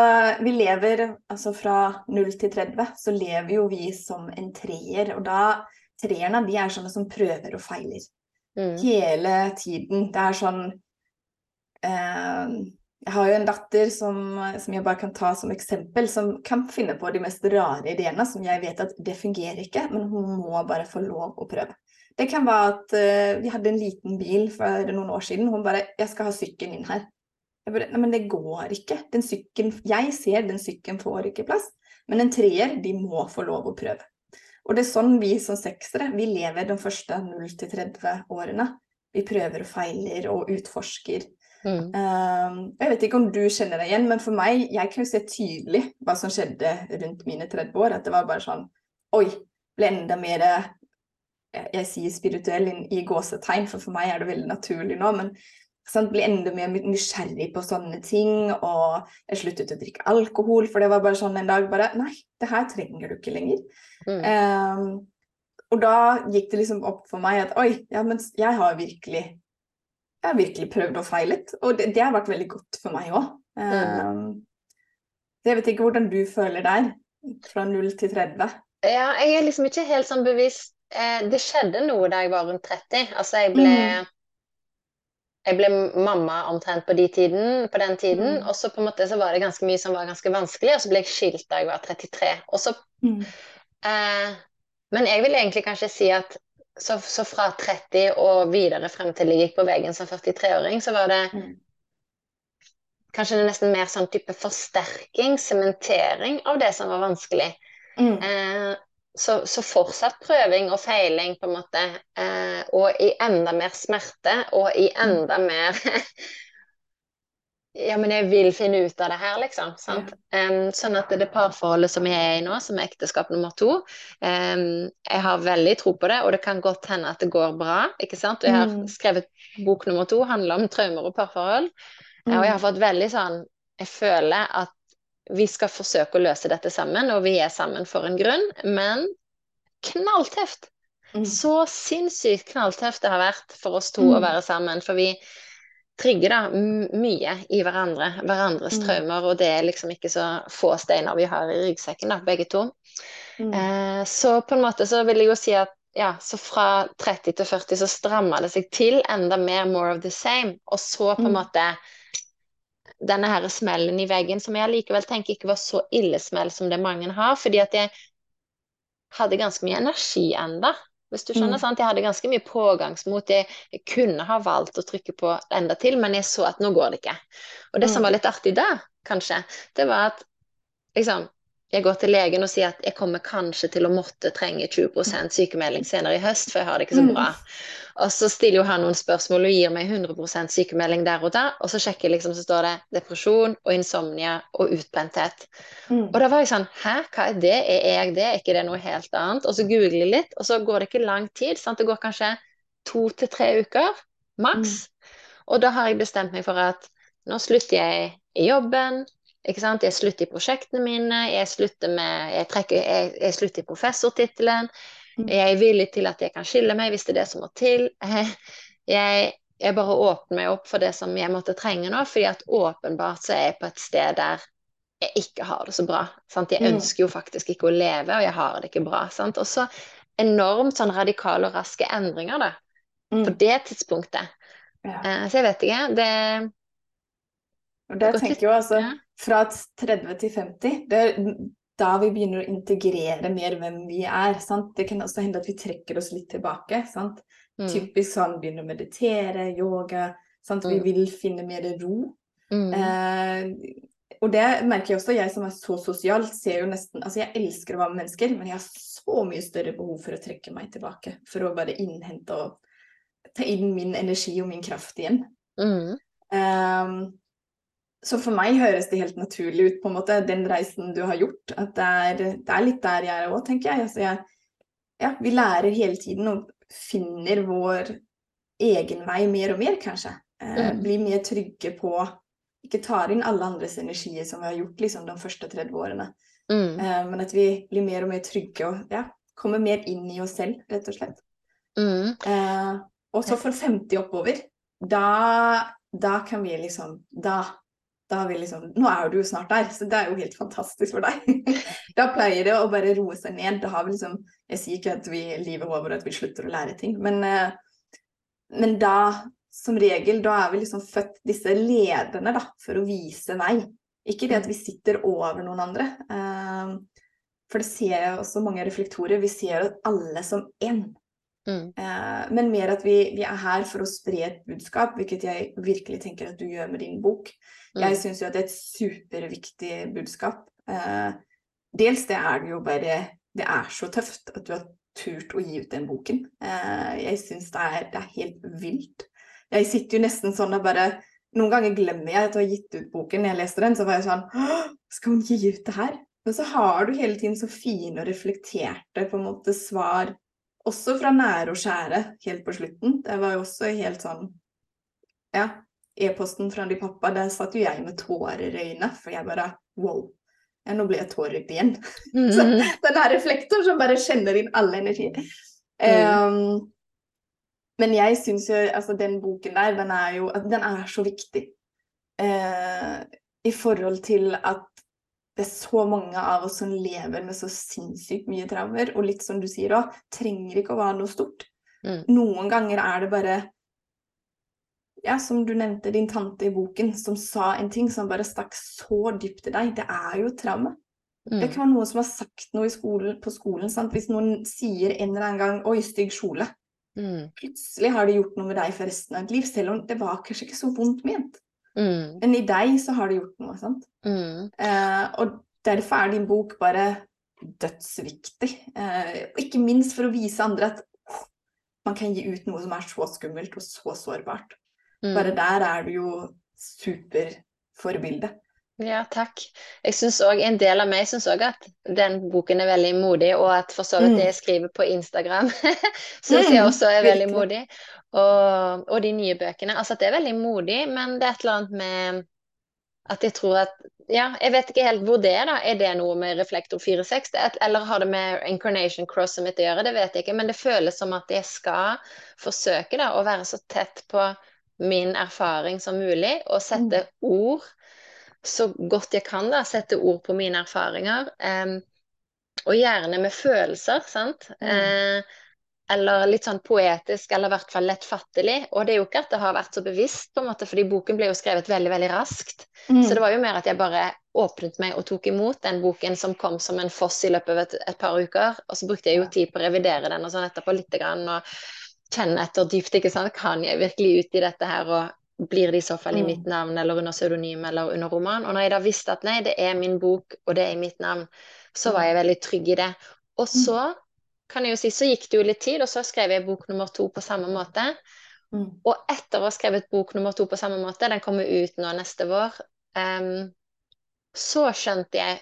vi lever altså fra 0 til 30, så lever jo vi som en treer. Og da treerne de er sånne som prøver og feiler. Mm. Hele tiden. Det er sånn eh, Jeg har jo en datter som, som, jeg bare kan ta som eksempel, som kan finne på de mest rare ideene som jeg vet at det fungerer ikke, men hun må bare få lov å prøve. Det kan være at uh, vi hadde en liten bil for noen år siden. Hun bare 'Jeg skal ha sykkelen inn her'. Jeg bare, nei, men det går ikke. Den sykken, jeg ser den sykkelen får ikke plass. Men en treer, de må få lov å prøve. Og det er sånn vi som seksere, vi lever de første 0-30 årene. Vi prøver og feiler og utforsker. Mm. Um, jeg vet ikke om du kjenner deg igjen, men for meg, jeg kan jo se tydelig hva som skjedde rundt mine 30 år. At det var bare sånn Oi, ble enda mer jeg sier spirituell i gåsetegn, for for meg er det veldig naturlig nå. Men sant, bli enda mer nysgjerrig på sånne ting. Og jeg sluttet å drikke alkohol, for det var bare sånn en dag bare Nei, det her trenger du ikke lenger. Mm. Um, og da gikk det liksom opp for meg at oi, ja, men jeg har virkelig jeg har virkelig prøvd og feilet. Og det, det har vært veldig godt for meg òg. Um, mm. jeg vet ikke hvordan du føler der, fra 0 til 30. Ja, jeg er liksom ikke helt sånn bevisst. Eh, det skjedde noe da jeg var rundt 30. Altså, jeg ble mm jeg ble mamma omtrent på, de tiden, på den tiden, mm. og så på en måte så var det ganske mye som var ganske vanskelig, og så ble jeg skilt da jeg var 33. Og så, mm. eh, men jeg vil egentlig kanskje si at så, så, fra 30 og videre frem til jeg gikk på veggen som 43-åring, så var det mm. kanskje nesten mer sånn type forsterking, sementering av det som var vanskelig. Mm. Eh, så, så, fortsatt prøving og feiling, på en måte. Eh, og i enda mer smerte, og i mm. enda mer Ja, men jeg vil finne ut av det her, liksom. Ja. Um, sånn at det parforholdet som jeg er i nå, som er ekteskap nummer to um, Jeg har veldig tro på det, og det kan godt hende at det går bra. ikke sant? Og jeg har mm. skrevet bok nummer to, handler om traumer og parforhold. Mm. Og jeg har fått veldig sånn Jeg føler at vi skal forsøke å løse dette sammen, og vi er sammen for en grunn, men knalltøft! Mm. Så sinnssykt knalltøft det har vært for oss to mm. å være sammen. For vi trigger da mye i hverandre, hverandres mm. traumer, og det er liksom ikke så få steiner vi har i ryggsekken, da, begge to. Mm. Eh, så på en måte så vil jeg jo si at ja, så fra 30 til 40 så stramma det seg til enda mer more of the same, og så på en mm. måte denne her smellen i veggen, som jeg likevel tenker ikke var så ille smell som det mange har. fordi at jeg hadde ganske mye energi enda, hvis du skjønner. Mm. sant? Jeg hadde ganske mye pågangsmot. Jeg, jeg, kunne ha valgt å trykke på enda til, men jeg så at nå går det ikke. Og det mm. som var litt artig da, kanskje, det var at liksom jeg går til legen og sier at jeg kommer kanskje til å måtte trenge 20% sykemelding senere i høst, for jeg har det ikke så mm. bra. Og så stiller jo han noen spørsmål og gir meg 100 sykemelding der og da, og så sjekker jeg liksom, så står det depresjon og insomnia og utbrenthet. Mm. Og da var jeg sånn Hæ, hva er det? Er jeg det? Er ikke det noe helt annet? Og så googler jeg litt, og så går det ikke lang tid. Sant? Det går kanskje to til tre uker maks. Mm. Og da har jeg bestemt meg for at nå slutter jeg i jobben, ikke sant? Jeg slutter i prosjektene mine, jeg slutter, med, jeg trekker, jeg, jeg slutter i professortittelen. Mm. Jeg er villig til at jeg kan skille meg hvis det er det som må til. Jeg, jeg bare åpner meg opp for det som jeg måtte trenge nå, fordi at åpenbart så er jeg på et sted der jeg ikke har det så bra. Sant? Jeg mm. ønsker jo faktisk ikke å leve, og jeg har det ikke bra. Sant? Og så enormt sånn radikale og raske endringer da, mm. på det tidspunktet. Ja. Uh, så jeg vet ikke. Det, og det tenker jo altså, fra 30 til 50, det er da vi begynner å integrere mer hvem vi er. Sant? Det kan også hende at vi trekker oss litt tilbake. Sant? Mm. Typisk sånn begynner å meditere, yoga. Sant? Vi mm. vil finne mer ro. Mm. Eh, og det merker jeg også, jeg som er så sosial, ser jo nesten Altså, jeg elsker å være med mennesker, men jeg har så mye større behov for å trekke meg tilbake. For å bare innhente og ta inn min energi og min kraft igjen. Mm. Um, så for meg høres det helt naturlig ut, på en måte, den reisen du har gjort. At det er, det er litt der jeg er òg, tenker jeg. Altså jeg. Ja, vi lærer hele tiden og finner vår egen vei mer og mer, kanskje. Eh, mm. Blir mer trygge på Ikke tar inn alle andres energier som vi har gjort liksom, de første 30 årene. Mm. Eh, men at vi blir mer og mer trygge og ja, kommer mer inn i oss selv, rett og slett. Mm. Eh, og så for 50 oppover, da, da kan vi liksom Da da har vi liksom Nå er du jo snart der, så det er jo helt fantastisk for deg. da pleier det å bare roe seg ned. Da har vi liksom Jeg sier ikke at vi lever over at vi slutter å lære ting, men, eh, men da som regel, da er vi liksom født disse lederne da, for å vise vei. Ikke det at vi sitter over noen andre. Um, for det ser jeg også mange reflektorer. Vi ser alle som én. Mm. Uh, men mer at vi, vi, er her for å spre et budskap, hvilket jeg virkelig tenker at du gjør med din bok. Mm. Jeg syns jo at det er et superviktig budskap. Eh, dels det er det jo bare Det er så tøft at du har turt å gi ut den boken. Eh, jeg syns det, det, er helt vilt. Jeg sitter jo nesten sånn og bare Noen ganger glemmer jeg at du har gitt ut boken. Når jeg leste den, så var jeg sånn Skal hun gi ut det her? Men så har du hele tiden så fine og reflekterte på en måte svar, også fra nære og skjære, helt på slutten. Det var jo også helt sånn Ja, e-posten fra din pappa, der satt jo jeg med tårer i øynene, for jeg bare wow. Ja, nå blir jeg tårerøyd igjen. Mm. så den her reflektoren som bare kjenner inn alle energi. Mm. Um, men jeg syns jo altså den boken der, den er jo Den er så viktig. Uh, I forhold til at det er så mange av oss som lever med så sinnssykt mye traumer, og litt som du sier òg, trenger ikke å være noe stort. Mm. Noen ganger er det bare ja, som du nevnte, din tante i boken, som sa en ting som bare stakk så dypt i deg. Det er jo traume. Mm. Det kan være noen som har sagt noe skolen, på skolen. Sant? Hvis noen sier en eller annen gang 'oi, stygg kjole', mm. plutselig har det gjort noe med deg for resten av ditt liv, selv om det var kanskje ikke så vondt ment. Mm. Men i deg så har det gjort noe, sant. Mm. Eh, og derfor er din bok bare dødsviktig. Eh, og ikke minst for å vise andre at oh, man kan gi ut noe som er så skummelt og så sårbart. Mm. Bare der er du jo superforbilde. Ja, takk. Jeg synes også, En del av meg syns òg at den boken er veldig modig, og at for så vidt det jeg skriver på Instagram, syns jeg også er veldig modig. Og, og, de nye bøkene. Altså at det er veldig modig, men det er et eller annet med at jeg tror at Ja, jeg vet ikke helt hvor det er, da. Er det noe med Reflektor 460, eller har det med Incarnation Crosset mitt å gjøre? Det vet jeg ikke, men det føles som at jeg skal forsøke da, å være så tett på min erfaring som mulig, og sette mm. ord så godt jeg kan, da, sette ord på mine erfaringer. Eh, og gjerne med følelser, sant. Mm. Uh, eller litt sånn poetisk, eller i hvert fall lettfattelig. Og det er jo ikke at det har vært så bevisst, på en måte, fordi boken ble jo skrevet veldig veldig raskt. Mm. Så det var jo mer at jeg bare åpnet meg og tok imot den boken som kom som en foss i løpet av et, et par uker. Og så brukte jeg jo tid på å revidere den og sånn etterpå lite grann, og kjenne etter dypt. ikke sant? Kan jeg virkelig ut i dette her? og blir det i så fall i mm. mitt navn eller under pseudonym eller under roman? Og når jeg da visste at nei, det er min bok, og det er i mitt navn, så var jeg veldig trygg i det. Og mm. så kan jeg jo si, så gikk det jo litt tid, og så skrev jeg bok nummer to på samme måte. Mm. Og etter å ha skrevet bok nummer to på samme måte, den kommer ut nå neste vår, um, så skjønte jeg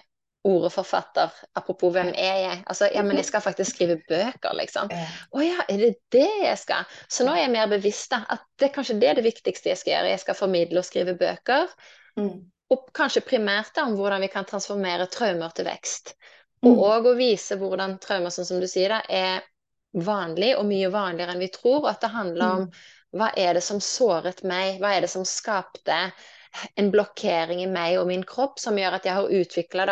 ordet forfatter. Apropos hvem er jeg? Altså, ja, men jeg skal faktisk skrive bøker, liksom. Å ja, er det det jeg skal? Så nå er jeg mer bevisst, da. At det er kanskje det er det viktigste jeg skal gjøre. Jeg skal formidle og skrive bøker. Mm. Og kanskje primært da om hvordan vi kan transformere traumer til vekst. Og òg mm. å vise hvordan traumer, sånn som du sier, da, er vanlig og mye vanligere enn vi tror. Og at det handler om mm. hva er det som såret meg, hva er det som skapte en blokkering i meg og min kropp som gjør at jeg har utvikla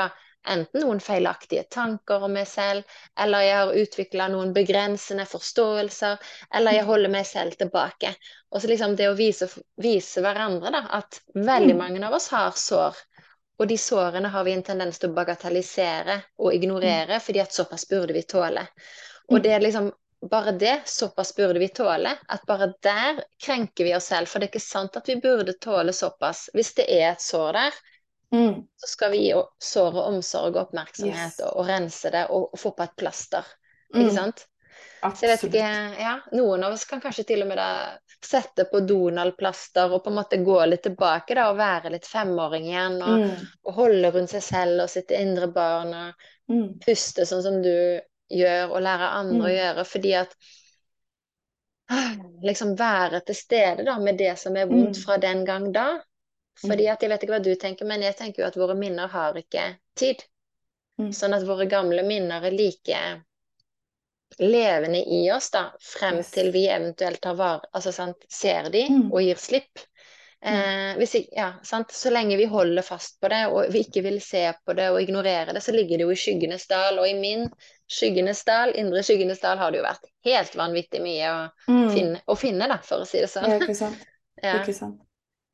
enten noen feilaktige tanker om meg selv, eller jeg har utvikla noen begrensende forståelser, eller jeg mm. holder meg selv tilbake. Og så liksom det å vise, vise hverandre da, at veldig mange av oss har sår og de sårene har vi en tendens til å bagatellisere og ignorere, mm. fordi at såpass burde vi tåle. Og det er liksom bare det, såpass burde vi tåle, at bare der krenker vi oss selv. For det er ikke sant at vi burde tåle såpass. Hvis det er et sår der, mm. så skal vi gi såret omsorg og oppmerksomhet yes. og, og, rense det og, og, få på et plaster. Ikke mm. sant? Absolutt. Ikke, ja, Noen av oss kan kanskje til og med da sette på Donald-plaster og på en måte gå litt tilbake da, og være litt femåring igjen. Og, mm. og holde rundt seg selv og sitt indre barn og mm. puste sånn som du gjør, og lære andre mm. å gjøre. Fordi at liksom være til stede da med det som er vondt mm. fra den gang da. Fordi mm. at jeg vet ikke hva du tenker, men jeg tenker jo at våre minner har ikke tid. Mm. Sånn at våre gamle minner er like levende i oss da, frem yes. til vi eventuelt tar var, altså, sant, ser de mm. og gir slipp. Mm. Eh, hvis, ja, så lenge vi holder fast på det og vi ikke vil se på det og ignorere det, så ligger det jo i skyggenes dal. Og i min skyggenes dal, indre skyggenes dal, har det jo vært helt vanvittig mye å, mm. finne, å finne, da, for å si det sånn. Ja, ikke sant. ja. Ikke sant.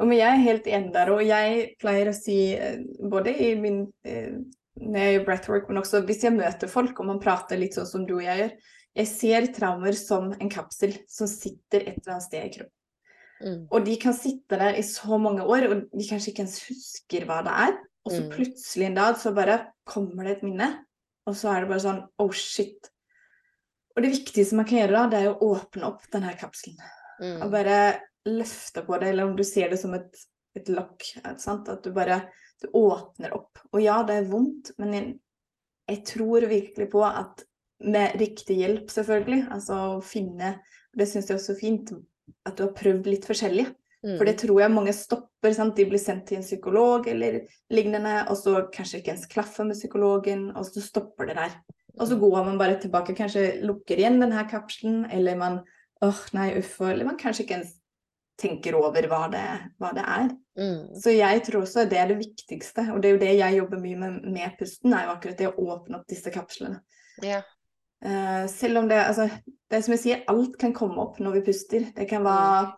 Men jeg er helt enig der, og jeg pleier å si, eh, både i min eh, når jeg gjør breathwork, men også hvis jeg møter folk og man prater litt sånn som du og jeg gjør. Jeg ser traumer som en kapsel som sitter et eller annet sted i kroppen. Mm. Og de kan sitte der i så mange år, og de kanskje ikke ens husker hva det er. Og så mm. plutselig en dag så bare kommer det et minne, og så er det bare sånn oh shit. Og det viktigste man kan gjøre da, det er å åpne opp denne kapselen. Mm. Og bare løfte på det, eller om du ser det som et, et lokk. At du bare du åpner opp. Og ja, det er vondt, men jeg, jeg tror virkelig på at med riktig hjelp, selvfølgelig, altså å finne Det syns jeg også er fint at du har prøvd litt forskjellig. Mm. For det tror jeg mange stopper. Sant? De blir sendt til en psykolog eller lignende, og så kanskje ikke ens klaffer med psykologen, og så stopper det der. Og så mm. går man bare tilbake, kanskje lukker igjen denne kapselen, eller man åh, nei, uff, eller man kanskje ikke ens tenker over hva det, hva det er. Mm. Så jeg tror også det er det viktigste, og det er jo det jeg jobber mye med med pusten, er jo akkurat det å åpne opp disse kapslene. Ja. Uh, selv om det altså, Det er som jeg sier, alt kan komme opp når vi puster. Det kan være mm.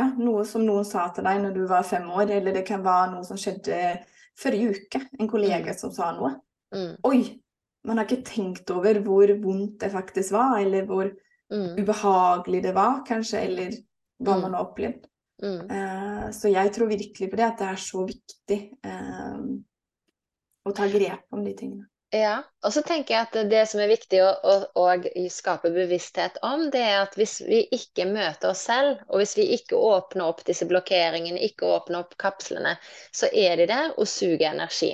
ja, noe som noen sa til deg når du var fem år, eller det kan være noe som skjedde forrige uke. En kollega mm. som sa noe. Mm. Oi! Man har ikke tenkt over hvor vondt det faktisk var, eller hvor mm. ubehagelig det var, kanskje, eller hva man har opplevd. Uh, så jeg tror virkelig på det, at det er så viktig uh, å ta grep om de tingene. Ja, og så tenker jeg at det som er viktig å, å, å, skape bevissthet om, det er at hvis vi ikke møter oss selv, og hvis vi ikke åpner opp disse blokkeringene, ikke åpner opp kapslene, så er de der og suger energi.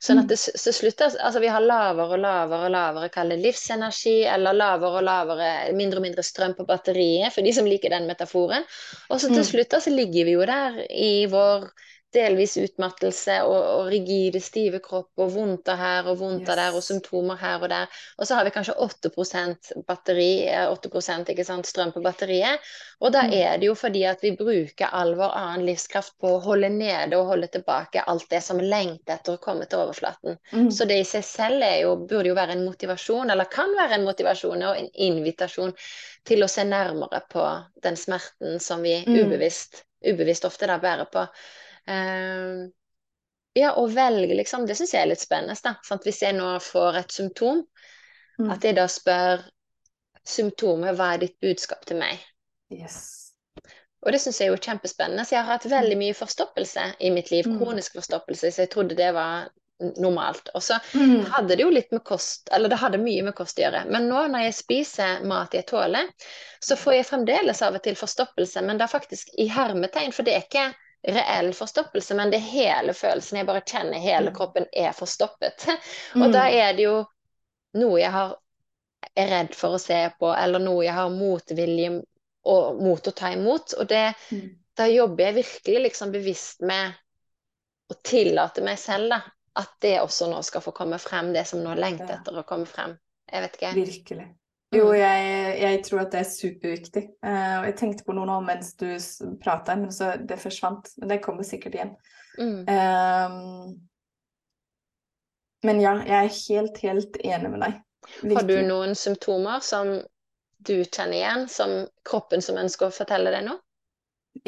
Sånn at det så slutter, Altså vi har lavere og lavere og lavere kall det livsenergi, eller lavere og lavere, mindre og mindre strøm på batteriet, for de som liker den metaforen. Og så til mm. slutt så ligger vi jo der i vår delvis utmattelse og, og, rigide, stive kropp og vondter her og vondter yes. der og symptomer her og der. Og så har vi kanskje 8% batteri, 8 ikke sant, strøm på batteriet. Og da mm. er det jo fordi at vi bruker all vår annen livskraft på å holde nede og holde tilbake alt det som lengter etter å komme til overflaten. Mm. Så det i seg selv jo, burde jo være en motivasjon, eller kan være en motivasjon og en invitasjon til å se nærmere på den smerten som vi mm. ubevisst, ubevisst ofte da bærer på. Uh, ja, og velge, liksom. Det syns jeg er litt spennende. Da. Hvis jeg nå får et symptom, mm. at jeg da spør symptomet hva er ditt budskap til meg? Yes. Og det syns jeg er jo kjempespennende. Så jeg har hatt veldig mm. mye forstoppelse i mitt liv. Mm. Kronisk forstoppelse, så jeg trodde det var normalt. Og så mm. hadde det jo litt med kost, eller det hadde mye med kost å gjøre. Men nå når jeg spiser mat jeg tåler, så får jeg fremdeles av og til forstoppelse, men det er faktisk i hermetegn, for det er ikke reell forstoppelse, men det er hele følelsen. Jeg bare kjenner hele kroppen er forstoppet. Og da mm. er det jo noe jeg har, er redd for å se på, eller noe jeg har motvilje og mot å ta imot. Og det, mm. da jobber jeg virkelig liksom bevisst med å tillate meg selv da, at det også nå skal få komme frem, det som nå lengter etter å komme frem. Jeg vet ikke. Virkelig. Jo, mm. jeg, jeg, tror at det er superviktig. Uh, og jeg tenkte på noe nå mens du prata, men så det forsvant. Men det kommer sikkert igjen. Mm. Um, men ja, jeg er helt, helt enig med deg. Virkelig. Har du noen symptomer som du kjenner igjen, som kroppen som ønsker å fortelle deg noe?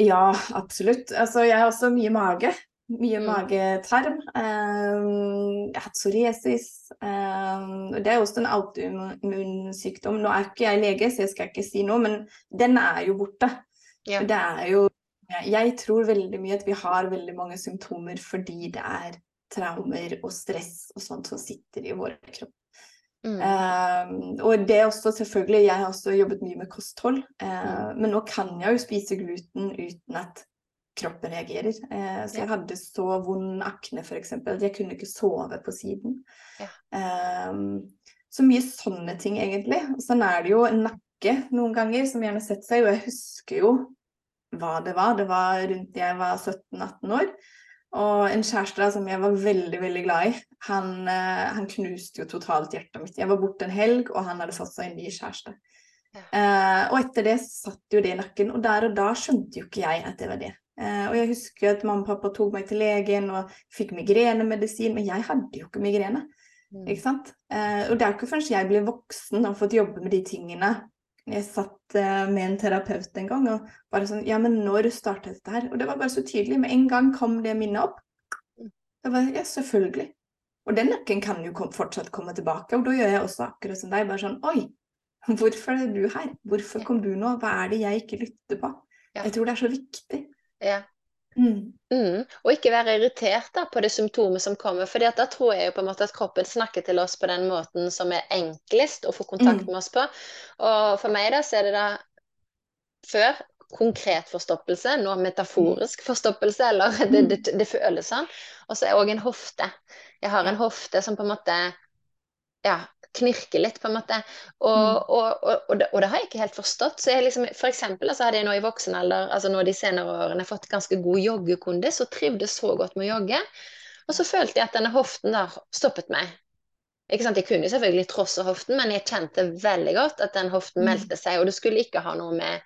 Ja, absolutt. Altså, jeg har også mye mage. Mye mm. magetarm. Um, jeg har hatt psoriasis. Um, det er også en autoimmunsykdom. Nå er ikke jeg lege, så jeg skal ikke si noe, men den er jo borte. Ja. Det er jo Jeg tror veldig mye at vi har veldig mange symptomer fordi det er traumer og stress og sånt som sitter i vår kropp. Mm. Um, og det er også selvfølgelig Jeg har også jobbet mye med kosthold, uh, mm. men nå kan jeg jo spise gluten uten at kroppen reagerer. Eh, så jeg hadde så vond akne f.eks. at jeg kunne ikke sove på siden. Ja. Eh, så mye sånne ting, egentlig. Sånn er det jo en nakke noen ganger som gjerne setter seg, og jeg husker jo hva det var. Det var rundt jeg var 17-18 år. Og en kjæreste da, som jeg var veldig veldig glad i, han, eh, han, knuste jo totalt hjertet mitt. Jeg var borte en helg, og han hadde fått seg en ny kjæreste. Ja. Uh, og etter det satt jo det i nakken, og der og da skjønte jo ikke jeg at det var det. Eh, og jeg husker at mamma og pappa tok meg til legen og fikk migrenemedisin, men jeg hadde jo ikke migrene. Mm. Ikke sant? Eh, og det er ikke først jeg ble voksen og fått jobbe med de tingene. Jeg satt eh, med en terapeut en gang og bare sånn Ja, men når startet dette her? Og det var bare så tydelig. Med en gang kom det minnet opp. Da Det var, ja, selvfølgelig. Og den nøkkelen kan jo kom, fortsatt komme tilbake. Og da gjør jeg også akkurat som deg. Bare sånn Oi, hvorfor er du her? Hvorfor kom du nå? Hva er det jeg ikke lytter på? Jeg tror det er så viktig. Ja. Mm. Mm. Og ikke være irritert da, på det symptomet som kommer. For da tror jeg jo på en måte at kroppen snakker til oss på den måten som er enklest å få kontakt mm. med oss på. Og for meg da, så er det da før konkret forstoppelse, nå metaforisk forstoppelse, eller det, det, det føles sånn. Og så er òg en hofte. Jeg har en hofte som på en måte ja, knirker litt, på en måte. Og, Mm. og, og, det, og det har jeg ikke helt forstått. Så jeg liksom, for eksempel altså, hadde jeg nå i voksen alder, altså nå de senere årene, fått ganske god joggekondis så trivdes så godt med å jogge. Og så følte jeg at denne hoften da stoppet meg. Ikke sant? Jeg kunne selvfølgelig trosse hoften, men jeg kjente veldig godt at den hoften Mm. meldte seg. Og det skulle ikke ha noe med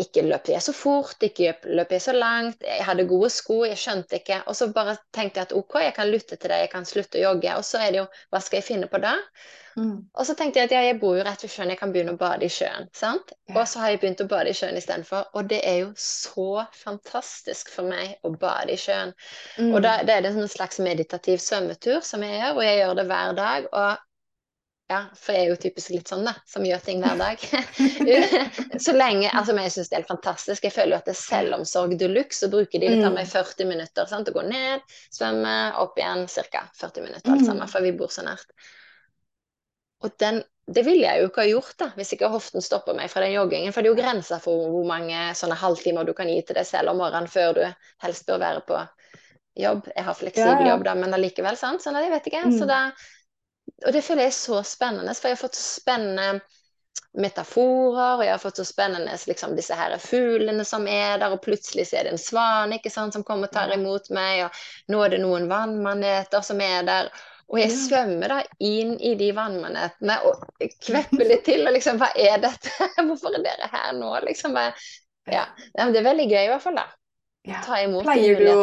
ikke løper jeg så fort, ikke løper jeg så langt, jeg hadde gode sko, jeg skjønte ikke. Og så bare tenkte jeg at OK, jeg kan lytte til det, jeg kan slutte å jogge. Og så er det jo hva skal jeg finne på da? Mm. Og så tenkte jeg at ja, jeg bor jo rett ved sjøen, jeg kan begynne å bade i sjøen. sant? Ja. Og så har jeg begynt å bade i sjøen istedenfor. Og det er jo så fantastisk for meg å bade i sjøen. Mm. Og da, det er det en slags meditativ svømmetur som jeg gjør, og jeg gjør det hver dag. Og ja, for jeg er jo typisk litt sånn, da, som gjør ting hver dag. så lenge, altså men Jeg syns det er helt fantastisk. Jeg føler jo at det er selvomsorg de luxe Så bruker de. Det tar Mm. meg 40 minutter sant, å gå ned, svømme, opp igjen ca. 40 minutter, alt Mm. sammen, for vi bor så nært. Og den, det ville jeg jo ikke ha gjort da, hvis ikke hoften stopper meg fra den joggingen. For det er jo grenser for hvor mange sånne halvtimer du kan gi til deg selv om morgenen før du helst bør være på jobb. Jeg har fleksibel Ja, ja. jobb, da, men allikevel, sant. Sånn jeg vet ikke. Mm. Så da, og det føler jeg er så spennende, for jeg har fått så spennende metaforer, og jeg har fått så spennende liksom, disse her fuglene som er der, og plutselig så er det en svan ikke sant, som kommer og tar imot meg, og nå er det noen vannmaneter som er der. Og jeg svømmer da inn i de vannmanetene og kvepper litt til. og liksom, Hva er dette? Hvorfor er dere her nå? liksom ja. Det er veldig gøy i hvert fall, da. Ja. Ta imot Pleier du å,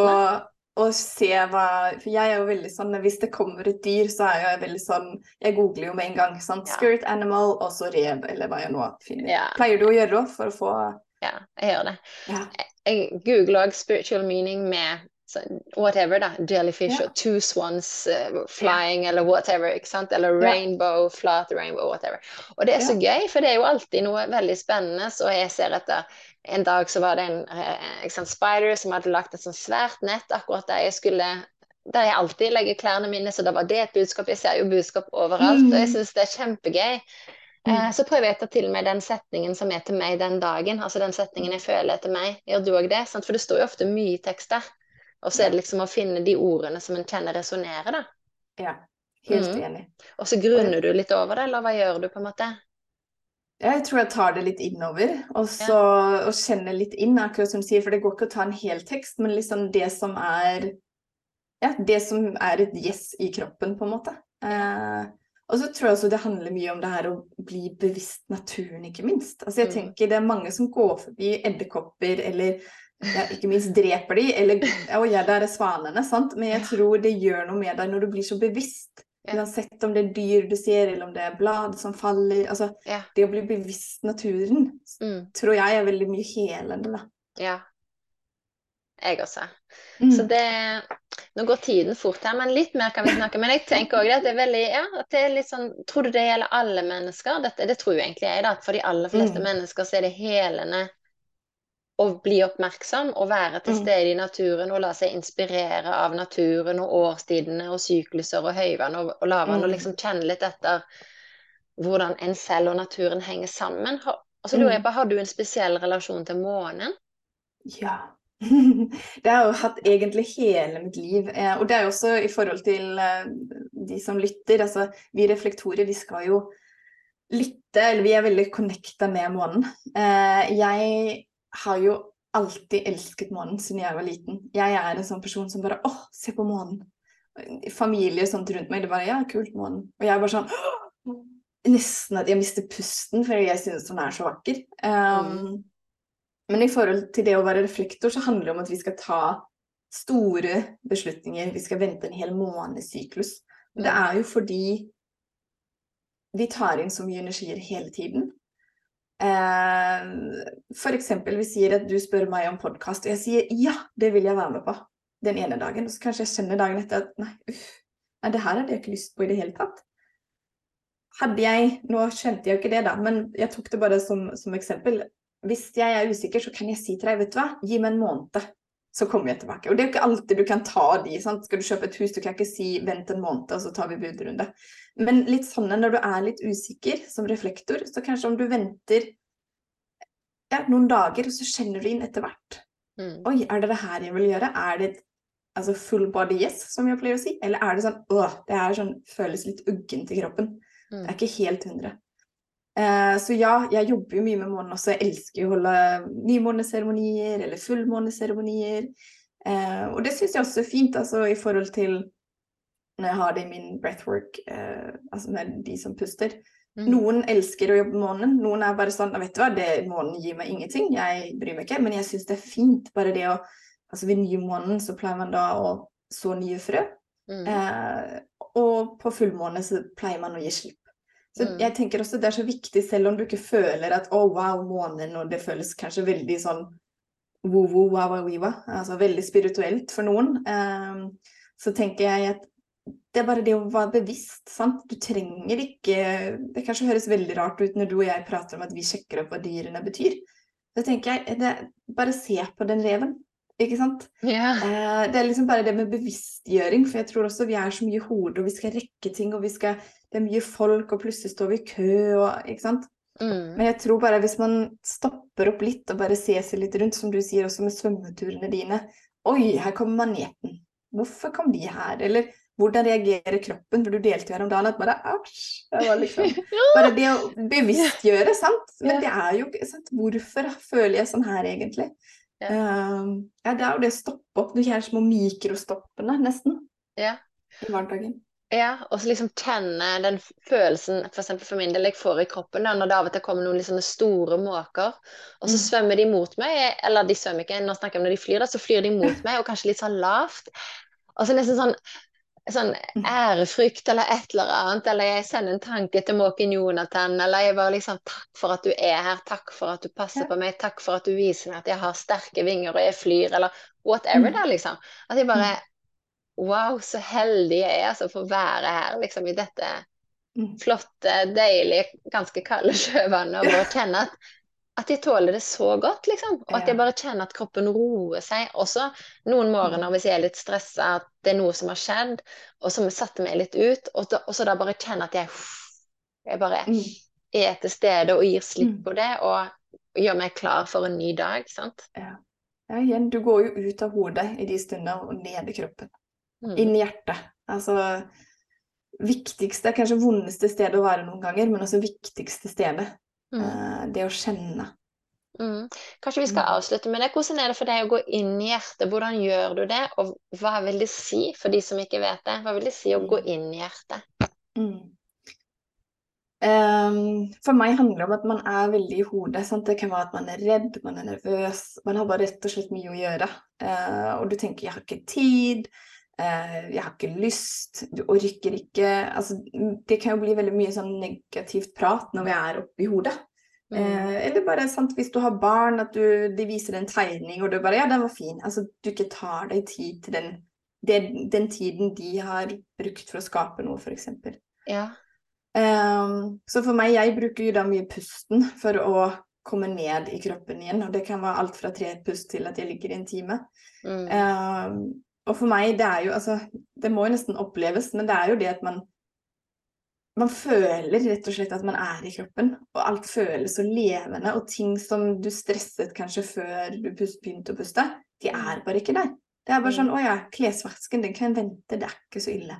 å se hva For jeg er jo veldig sånn Hvis det kommer et dyr, så er jeg veldig sånn Jeg googler jo med en gang. sant? Ja. Spirit animal, og så rev, eller hva jeg nå finner. Ja. Pleier du å gjøre det for å få Ja, jeg gjør det. Ja. Jeg googler også spiritual meaning med whatever, da. Jellyfish og two swans uh, flying, eller whatever. ikke sant? Eller rainbow, flat rainbow, whatever. Og det er så gøy, for det er jo alltid noe veldig spennende. Og jeg ser etter En dag så var det en eh, spider som hadde lagt et sånt svært nett akkurat der jeg skulle der jeg alltid legger klærne mine, så da var det et budskap. Jeg ser jo budskap overalt, og jeg syns det er kjempegøy. Mm. Eh, Så prøver jeg å ta til meg den setningen som er til meg den dagen. Altså den setningen jeg føler er til meg. Gjør du òg det? Sant? For det står jo ofte mye tekst der. Og så er det liksom å finne de ordene som en kjenner resonnerer, da. Ja. Helt Mm. enig. Og så grunner du litt over det, eller hva gjør du, på en måte? Jeg tror jeg tar det litt innover, og så og kjenner litt inn, akkurat som du sier, for det går ikke å ta en hel tekst, men liksom det som er Ja, det som er et yes i kroppen, på en måte. Eh, og så tror jeg også det handler mye om det her å bli bevisst naturen, ikke minst. Altså jeg Mm. tenker det er mange som går forbi edderkopper, eller ja, ikke minst dreper de, eller Å ja, der er svanene, sant. Men jeg tror det gjør noe med deg når du blir så bevisst. Uansett om det er dyr du ser, eller om det er blad som faller. Altså, Ja. det å bli bevisst naturen Mm. tror jeg er veldig mye helende, da. ja. Jeg også. Mm. Så det Nå går tiden fort her, men litt mer kan vi snakke. Men jeg tenker også at det er veldig Ja, at det er litt sånn Tror du det gjelder alle mennesker? Dette, det tror jo egentlig jeg, da. At for de aller fleste Mm. mennesker så er det helende å bli oppmerksom og være til Mm. stede i naturen og la seg inspirere av naturen og årstidene og sykluser og høyvann og, og lavvann, og Mm. liksom kjenne litt etter hvordan en selv og naturen henger sammen. Har- Og så lurer jeg Mm. på, har du en spesiell relasjon til månen? Ja. Det har jeg jo hatt egentlig hele mitt liv. Eh, og det er jo også i forhold til eh, de som lytter. Altså, vi reflektorer, vi skal jo lytte, eller vi er veldig connecta med månen. Eh, jeg har jo alltid elsket månen siden jeg var liten. Jeg er en sånn person som bare åh, se på månen. Familie sånt rundt meg, det bare ja, kult, månen. Og jeg er bare sånn «Åh!» Nesten at jeg mister pusten, for jeg synes den er så vakker. Um, Men i forhold til det å være reflektor, så handler det om at vi skal ta store beslutninger. Vi skal vente en hel månesyklus. Det er jo fordi vi tar inn så mye energier hele tiden. Eh, eksempel, vi sier at du spør meg om podkast, og jeg sier ja, det vil jeg være med på den ene dagen. Og så kanskje jeg kjenner dagen etter at nei, uff, nei, det her hadde jeg ikke lyst på i det hele tatt. Hadde jeg Nå skjønte jeg jo ikke det, da, men jeg tok det bare som, som eksempel. Hvis jeg er usikker, så kan jeg si til deg, vet du hva, gi meg en måned, så kommer jeg tilbake. Og det er jo ikke alltid du kan ta de. sant? Skal du kjøpe et hus, du kan ikke si vent en måned, og så tar vi budrunde. Men litt sånn når du er litt usikker som reflektor, så kanskje om du venter ja, noen dager, og så kjenner du inn etter hvert. Mm. Oi, er det det her jeg vil gjøre? Er det altså full body yes, som jeg pleier å si? Eller er det sånn åh, det her sånn, føles litt uggent i kroppen. Det er ikke helt 100. Eh, så ja, jeg jobber jo mye med månen også. Jeg elsker jo å holde nymåneseremonier eller fullmåneseremonier. Eh, og det syns jeg også er fint, altså i forhold til når jeg har det i min breathwork, eh, altså med de som puster. Mm. Noen elsker å jobbe med månen, noen er bare sånn vet du hva, det, månen gir meg ingenting, jeg bryr meg ikke, men jeg syns det er fint. Bare det å Altså ved nymånen så pleier man da å så nye frø. Mm. Eh, og på fullmåne så pleier man å gi slipp. Så mm. jeg tenker også det er så viktig, selv om du ikke føler at å, oh, wow, månen, og det føles kanskje veldig sånn wo-wo, wa-wa-wiwa, altså veldig spirituelt for noen, um, så tenker jeg at det er bare det å være bevisst, sant. Du trenger ikke Det kanskje høres veldig rart ut når du og jeg prater om at vi sjekker opp hva dyrene betyr. Da tenker jeg det, bare se på den reven, ikke sant. Yeah. Uh, det er liksom bare det med bevisstgjøring, for jeg tror også vi er så mye hode, og vi skal rekke ting, og vi skal Det er mye folk, og plutselig står vi i kø, og ikke sant. Mm. Men jeg tror bare hvis man stopper opp litt og bare ser seg litt rundt, som du sier også med svømmeturene dine Oi, her kommer maneten. Hvorfor kom de her? Eller hvordan reagerer kroppen? For du delte jo her om dagen at bare æsj. Liksom, bare det å bevisstgjøre, sant. Men det er jo sant? Hvorfor føler jeg sånn her, egentlig? Ja. Uh, ja, det er jo det å stoppe opp. Du kjenner små mikrostoppene, nesten. Ja. I hverdagen. Ja, og så liksom kjenne den følelsen for, for min del jeg får i kroppen da, når det av og til kommer noen liksom store måker, og så mm. svømmer de mot meg, eller de svømmer ikke, nå snakker jeg om når de flyr, da, så flyr de mot meg, og kanskje litt sånn lavt. Og så nesten sånn sånn mm. ærefrykt eller et eller annet, eller jeg sender en tanke til Måken Jonathan, eller jeg bare liksom Takk for at du er her, takk for at du passer på meg, takk for at du viser meg at jeg har sterke vinger og jeg flyr, eller whatever mm. er, liksom. At jeg bare. Wow, så heldig jeg er altså for å være her, liksom, i dette mm. flotte, deilige, ganske kalde sjøvannet, og bare kjenne at at jeg tåler det så godt, liksom. Og at jeg bare kjenner at kroppen roer seg. Også noen morgener hvis jeg er litt stressa, at det er noe som har skjedd, og som satte meg litt ut. Og, da, og så da bare kjenne at jeg, jeg bare mm. er til stede og gir slipp mm. på det, og gjør meg klar for en ny dag. sant? Ja. ja igjen, du går jo ut av hodet i de stunder og ned i kroppen. Mm. Inn i hjertet. Altså viktigste, kanskje vondeste stedet å være noen ganger, men også viktigste stedet. Mm. Uh, det å kjenne. Mm. Kanskje vi skal mm. avslutte med det. Hvordan er det for deg å gå inn i hjertet? Hvordan gjør du det, og hva vil det si for de som ikke vet det? Hva vil det si å gå mm. inn i hjertet? Mm. Um, for meg handler det om at man er veldig i hodet. Sant? Det kan være at man er redd, man er nervøs. Man har bare rett og slett mye å gjøre. Uh, og du tenker 'jeg har ikke tid', 'jeg har ikke lyst', du orker ikke. Altså, det kan jo bli veldig mye sånn negativt prat når vi er oppi hodet. Mm. Eh, eller bare sant, hvis du har barn, at du, de viser en tegning, og du bare 'Ja, den var fin'. Altså du ikke tar deg tid til den, den, den tiden de har brukt for å skape noe, f.eks. Ja. Eh, så for meg, jeg bruker jo da mye pusten for å komme ned i kroppen igjen. Og det kan være alt fra tre pust til at jeg ligger i en time. Mm. Um, og for meg, det er jo altså Det må jo nesten oppleves, men det er jo det at man man føler rett og slett at man er i kroppen, og alt føles så levende. Og ting som du stresset kanskje før du begynte å puste, de mm. er bare ikke der. Det er bare sånn 'Å ja, klesvasken, den kan vente, det er ikke så ille'.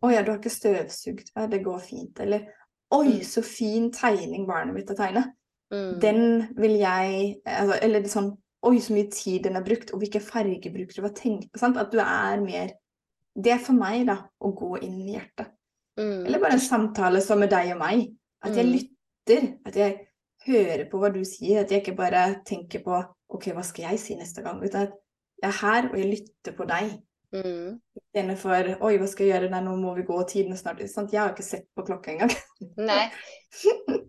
'Å ja, du har ikke støvsugd, ja, det går fint'. Eller 'Oi, mm. så fin tegning barnet mitt har tegnet'. Mm. Den vil jeg altså, Eller sånn 'Oi, så mye tid den har brukt', og hvilke farger bruker du? Hva tenkte sant? At du er mer Det er for meg, da, å gå inn i hjertet. Mm. Eller bare en samtale som med deg og meg. At jeg mm. lytter. At jeg hører på hva du sier. At jeg ikke bare tenker på OK, hva skal jeg si neste gang? Uten at jeg er her, og jeg lytter på deg. Mm. Istedenfor Oi, hva skal jeg gjøre? Nei, nå må vi gå, tiden er snart ute'. Jeg har ikke sett på klokka engang. Nei.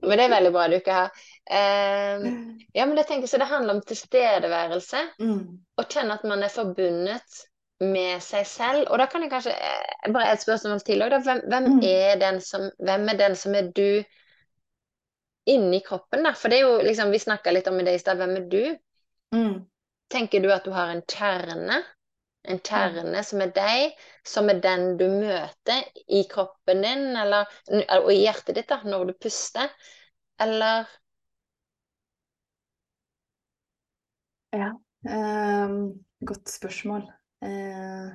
Men det er veldig bra du ikke har. Uh, ja, men jeg tenker så det handler om tilstedeværelse. Mm. Og kjenne at man er forbundet med seg selv. Og da kan jeg kanskje eh, Bare et spørsmål til òg, hvem, hvem, mm. er den som, hvem er den som er du inni kroppen, da? For det er jo liksom Vi snakka litt om det i stad. Hvem er du? Mm. Tenker du at du har en kjerne? En kjerne som er deg, som er den du møter i kroppen din, eller, og i hjertet ditt, da, når du puster? Eller Ja. Um, godt spørsmål. Uh...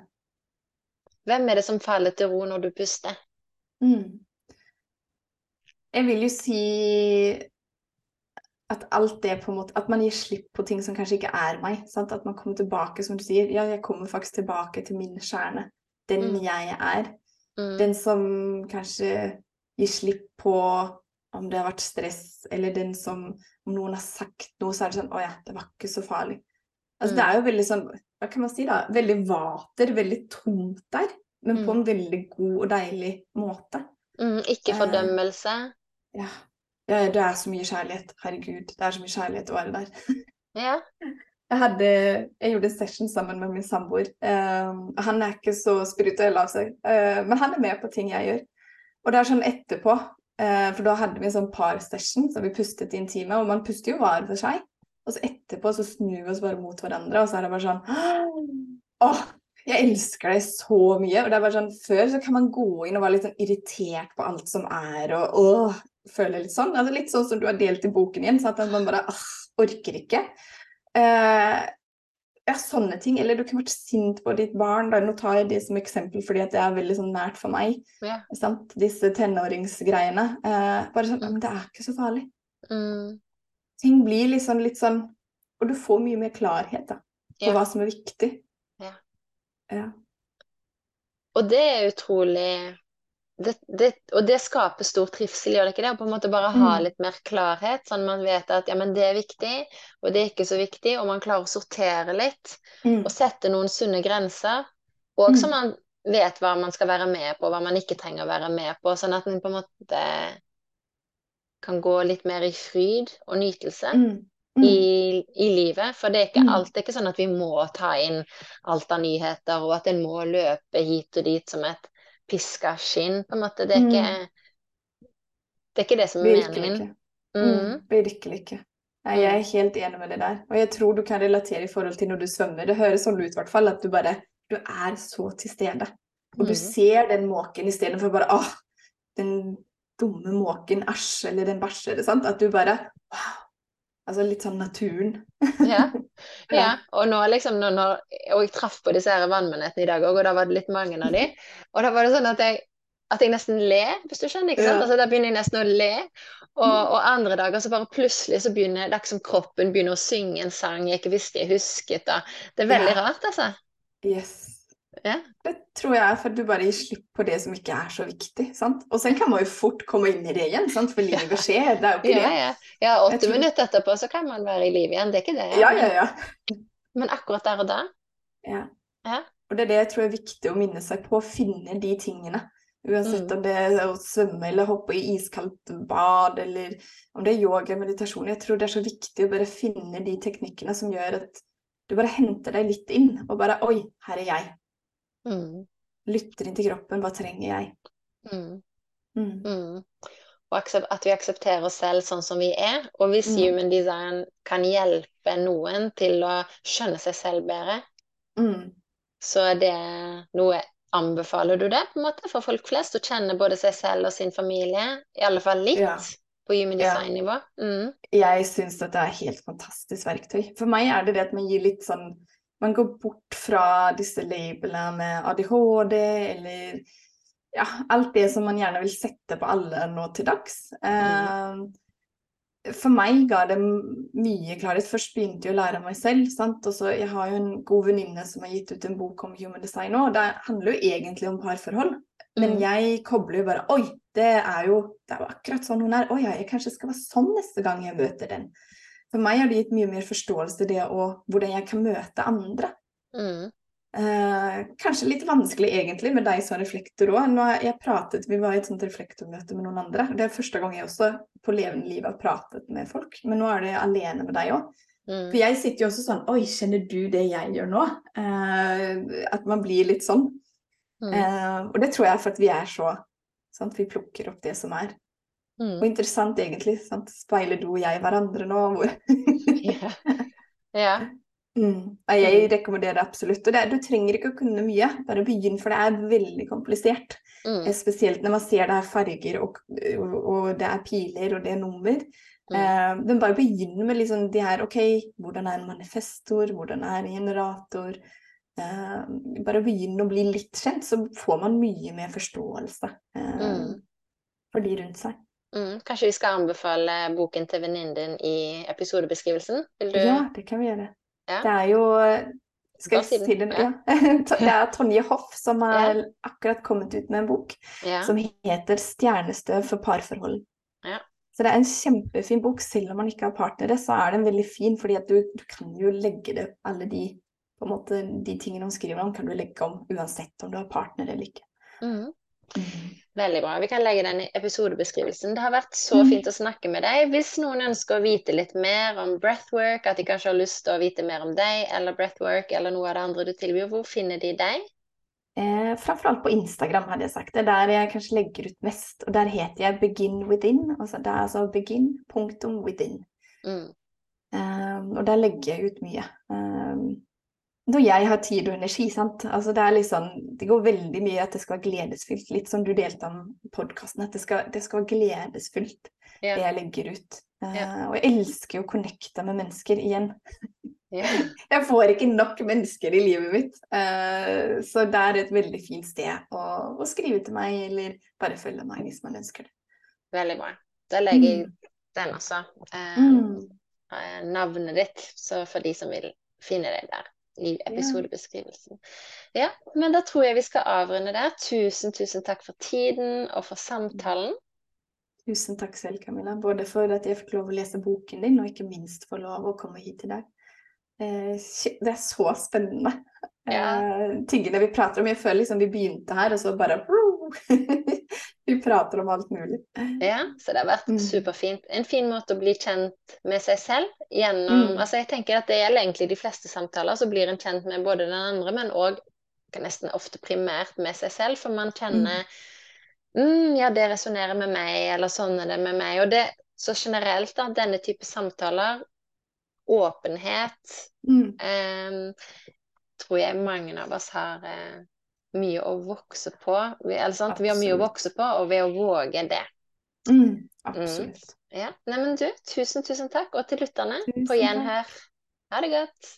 Hvem er det som faller til ro når du puster? Mm. Jeg vil jo si at alt det på en måte At man gir slipp på ting som kanskje ikke er meg. Sant? At man kommer tilbake, som du sier. Ja, jeg kommer faktisk tilbake til min kjerne. Den Mm. jeg er. Mm. Den som kanskje gir slipp på om det har vært stress, eller den som Om noen har sagt noe, så er det sånn Å ja, det var ikke så farlig. Altså, det Mm. er jo veldig sånn Hva kan man si, da? Veldig vater, veldig tomt der. Men på Mm. en veldig god og deilig måte. Mm, ikke Eh, fordømmelse. Ja. ja. Det er så mye kjærlighet. Herregud, det er så mye kjærlighet å være der. Ja. Jeg, hadde, jeg gjorde session sammen med min samboer. Uh, han er ikke så spirituell av seg, uh, men han er med på ting jeg gjør. Og det er sånn etterpå, uh, for da hadde vi en sånn par-session, så vi pustet i en time, og man puster jo hver for seg. Og så etterpå så snur vi oss bare mot hverandre, og så er det bare sånn Åh, jeg elsker deg så mye. Og det er bare sånn, før så kan man gå inn og være litt sånn irritert på alt som er, og åh, føle litt sånn. Altså litt sånn som du har delt i boken igjen, sånn at man bare ah, orker ikke. Eh, ja, sånne ting. Eller du kunne vært sint på ditt barn. Da. Nå tar jeg det som eksempel fordi det er veldig sånn nært for meg. Ja. Sant? Disse tenåringsgreiene. Eh, bare sånn, men det er ikke så farlig. Mm. Ting blir liksom litt sånn Og du får mye mer klarhet da, på Ja. hva som er viktig. Ja. Ja. Og det er utrolig det, det, Og det skaper stor trivsel, gjør det ikke det? Å på en måte bare ha Mm. litt mer klarhet, sånn man vet at ja, men det er viktig, og det er ikke så viktig, og man klarer å sortere litt, Mm. og sette noen sunne grenser. Og Mm. så man vet hva man skal være med på, hva man ikke trenger å være med på, sånn at man på en måte kan gå litt mer i fryd og nytelse. Mm. Mm. i, i livet. For det er ikke alt, det er ikke sånn at vi må ta inn alt av nyheter, og at en må løpe hit og dit som et piska skinn. på en måte. Det er Mm. ikke det, er ikke det som er Virkelig meningen. ikke. Mm. Mm, virkelig ikke. Nei, jeg er helt enig med det der. Og jeg tror du kan relatere i forhold til når du svømmer. Det høres sånn ut i hvert fall, at du bare Du er så til stede. Og du Mm. ser den måken istedenfor bare Åh, den dumme måken, æsj, eller den bæsjer. At du bare Wow. Altså litt sånn naturen. Ja. ja. Og nå liksom når, når, Og jeg traff på disse her vannmanetene i dag òg, og da var det litt mange av de. Og da var det sånn at jeg at jeg nesten ler, hvis du skjønner. ikke sant? Ja. Altså, Da begynner jeg nesten å le. Og, og andre dager så bare plutselig så begynner det er som kroppen begynner å synge en sang jeg ikke visste jeg husket. Da. Det er veldig Ja. rart, altså. Yes. Ja. Det tror jeg er for at du bare gir slipp på det som ikke er så viktig. sant? Og sen kan man jo fort komme inn i det igjen, sant? for livet skjer. Det er jo ikke Ja, det. ja. ja, åtte tror- minutter etterpå så kan man være i liv igjen, det er ikke det. Ja, ja, ja. Men akkurat der og da Ja. Ja. Og det er det jeg tror er viktig å minne seg på, å finne de tingene. Uansett Mm. om det er å svømme eller hoppe i iskaldt bad, eller om det er yoga, meditasjon. Jeg tror det er så viktig å bare finne de teknikkene som gjør at du bare henter deg litt inn, og bare Oi, her er jeg. Mm, Lytter inn til kroppen. Hva trenger jeg? mm, Mm. mm. Og at vi aksepterer oss selv sånn som vi er. Og hvis Mm. human design kan hjelpe noen til å skjønne seg selv bedre, Mm. så er det noe Anbefaler du det på en måte for folk flest? Å kjenne både seg selv og sin familie? I alle fall litt Ja. på human design-nivå? Mm. Jeg syns at det er helt fantastisk verktøy. For meg er det det at man gir litt sånn Man går bort fra disse labelene med ADHD eller ja, alt det som man gjerne vil sette på alle nå til dags. Eh, for meg ga det mye klarhet. Først begynte jeg å lære meg selv. sant? Og så Jeg har jo en god venninne som har gitt ut en bok om human design nå. Det handler jo egentlig om parforhold. Men Mm. jeg kobler jo bare Oi, det er jo, det er jo akkurat sånn hun er. Oi, ja, jeg kanskje skal være sånn neste gang jeg møter den. For meg har det gitt mye mer forståelse til det og hvordan jeg kan møte andre. Mm. Eh, kanskje litt vanskelig egentlig med deg som reflektor òg. Jeg pratet, Vi var i et sånt reflektormøte med noen andre. Det er første gang jeg også på levende liv har pratet med folk. Men nå er det alene med deg òg. Mm. For jeg sitter jo også sånn Oi, kjenner du det jeg gjør nå? Eh, at man blir litt sånn. Mm. Eh, og det tror jeg for at vi er så sant? Vi plukker opp det som er. Mm. Og interessant egentlig. Sant? Speiler du og jeg hverandre nå? Yeah. ja. Mm. Jeg rekommenderer absolutt. Og det, du trenger ikke å kunne mye, bare begynn, for det er veldig komplisert. Mm. Eh, Spesielt når man ser det er farger, og, og, og det er piler, og det er nummer. Mm. Eh, men bare begynn med liksom de her OK, hvordan er en manifestor, hvordan er en generator? Eh, bare begynn å bli litt kjent, så får man mye mer forståelse eh, Mm. for de rundt seg. Mm, kanskje vi skal anbefale boken til venninnen din i episodebeskrivelsen? Du Ja, det kan vi gjøre. Ja. Det er jo Skal jeg si den, det? Ja. Det er Tonje Hoff som har akkurat kommet ut med en bok Ja. som heter 'Stjernestøv for parforhold'. Ja. Så det er en kjempefin bok. Selv om man ikke har partnere, så er den veldig fin, fordi du, du kan jo legge det Alle de, måte, de tingene hun skriver om, kan du legge om uansett om du har partner eller ikke. Mm. Mm. Veldig bra. Vi kan legge den i episodebeskrivelsen. Det har vært så Mm. fint å snakke med deg. Hvis noen ønsker å vite litt mer om breathwork, at de kanskje har lyst til å vite mer om deg eller breathwork eller noe av det andre du tilbyr, hvor finner de deg? Eh, Framfor alt på Instagram, hadde jeg sagt. Det er der jeg kanskje legger ut mest. Og der heter jeg Begin Within. Altså, det er altså begin punktum within. Mm. Um, og der legger jeg ut mye. Um, når jeg har tid og energi, sant. Altså, det er liksom Det går veldig mye at det skal være gledesfylt. Litt som du delte om podkasten, at det skal, det skal være gledesfylt, yeah. det jeg legger ut. Uh, Og jeg elsker å connecte med mennesker igjen. Yeah. Jeg får ikke nok mennesker i livet mitt. Uh, så det er et veldig fint sted å, å skrive til meg, eller bare følge meg hvis man ønsker det. Veldig bra. Da legger jeg Mm. den også. Uh, Mm. eh, navnet ditt, så for de som vil finne deg der i episodebeskrivelsen. Ja, men da tror jeg vi skal avrunde der. Tusen, tusen takk for tiden og for samtalen. Tusen takk selv, Camilla. Både for at jeg fikk lov å lese boken din, og ikke minst for lov å komme hit til deg. Eh, det er så spennende, Ja. eh, tingene vi prater om. Jeg føler liksom vi begynte her, og så bare Vi prater om alt mulig. Ja, så det har vært Mm. superfint. En fin måte å bli kjent med seg selv gjennom Mm. Altså, jeg tenker at det gjelder egentlig de fleste samtaler, så blir en kjent med både den andre, men òg nesten ofte primært med seg selv, for man kjenner mm, ja, det resonnerer med meg, eller sånn er det med meg. Og det så generelt, da, denne type samtaler, åpenhet, Mm. eh, tror jeg mange av oss har eh, mye å vokse på. Vi, eller sant? vi har mye å vokse på, og ved å våge det. Mm. Absolutt. Ja, Neimen du, tusen, tusen takk. Og til lytterne, Tusen på gjenhør. Ha det godt.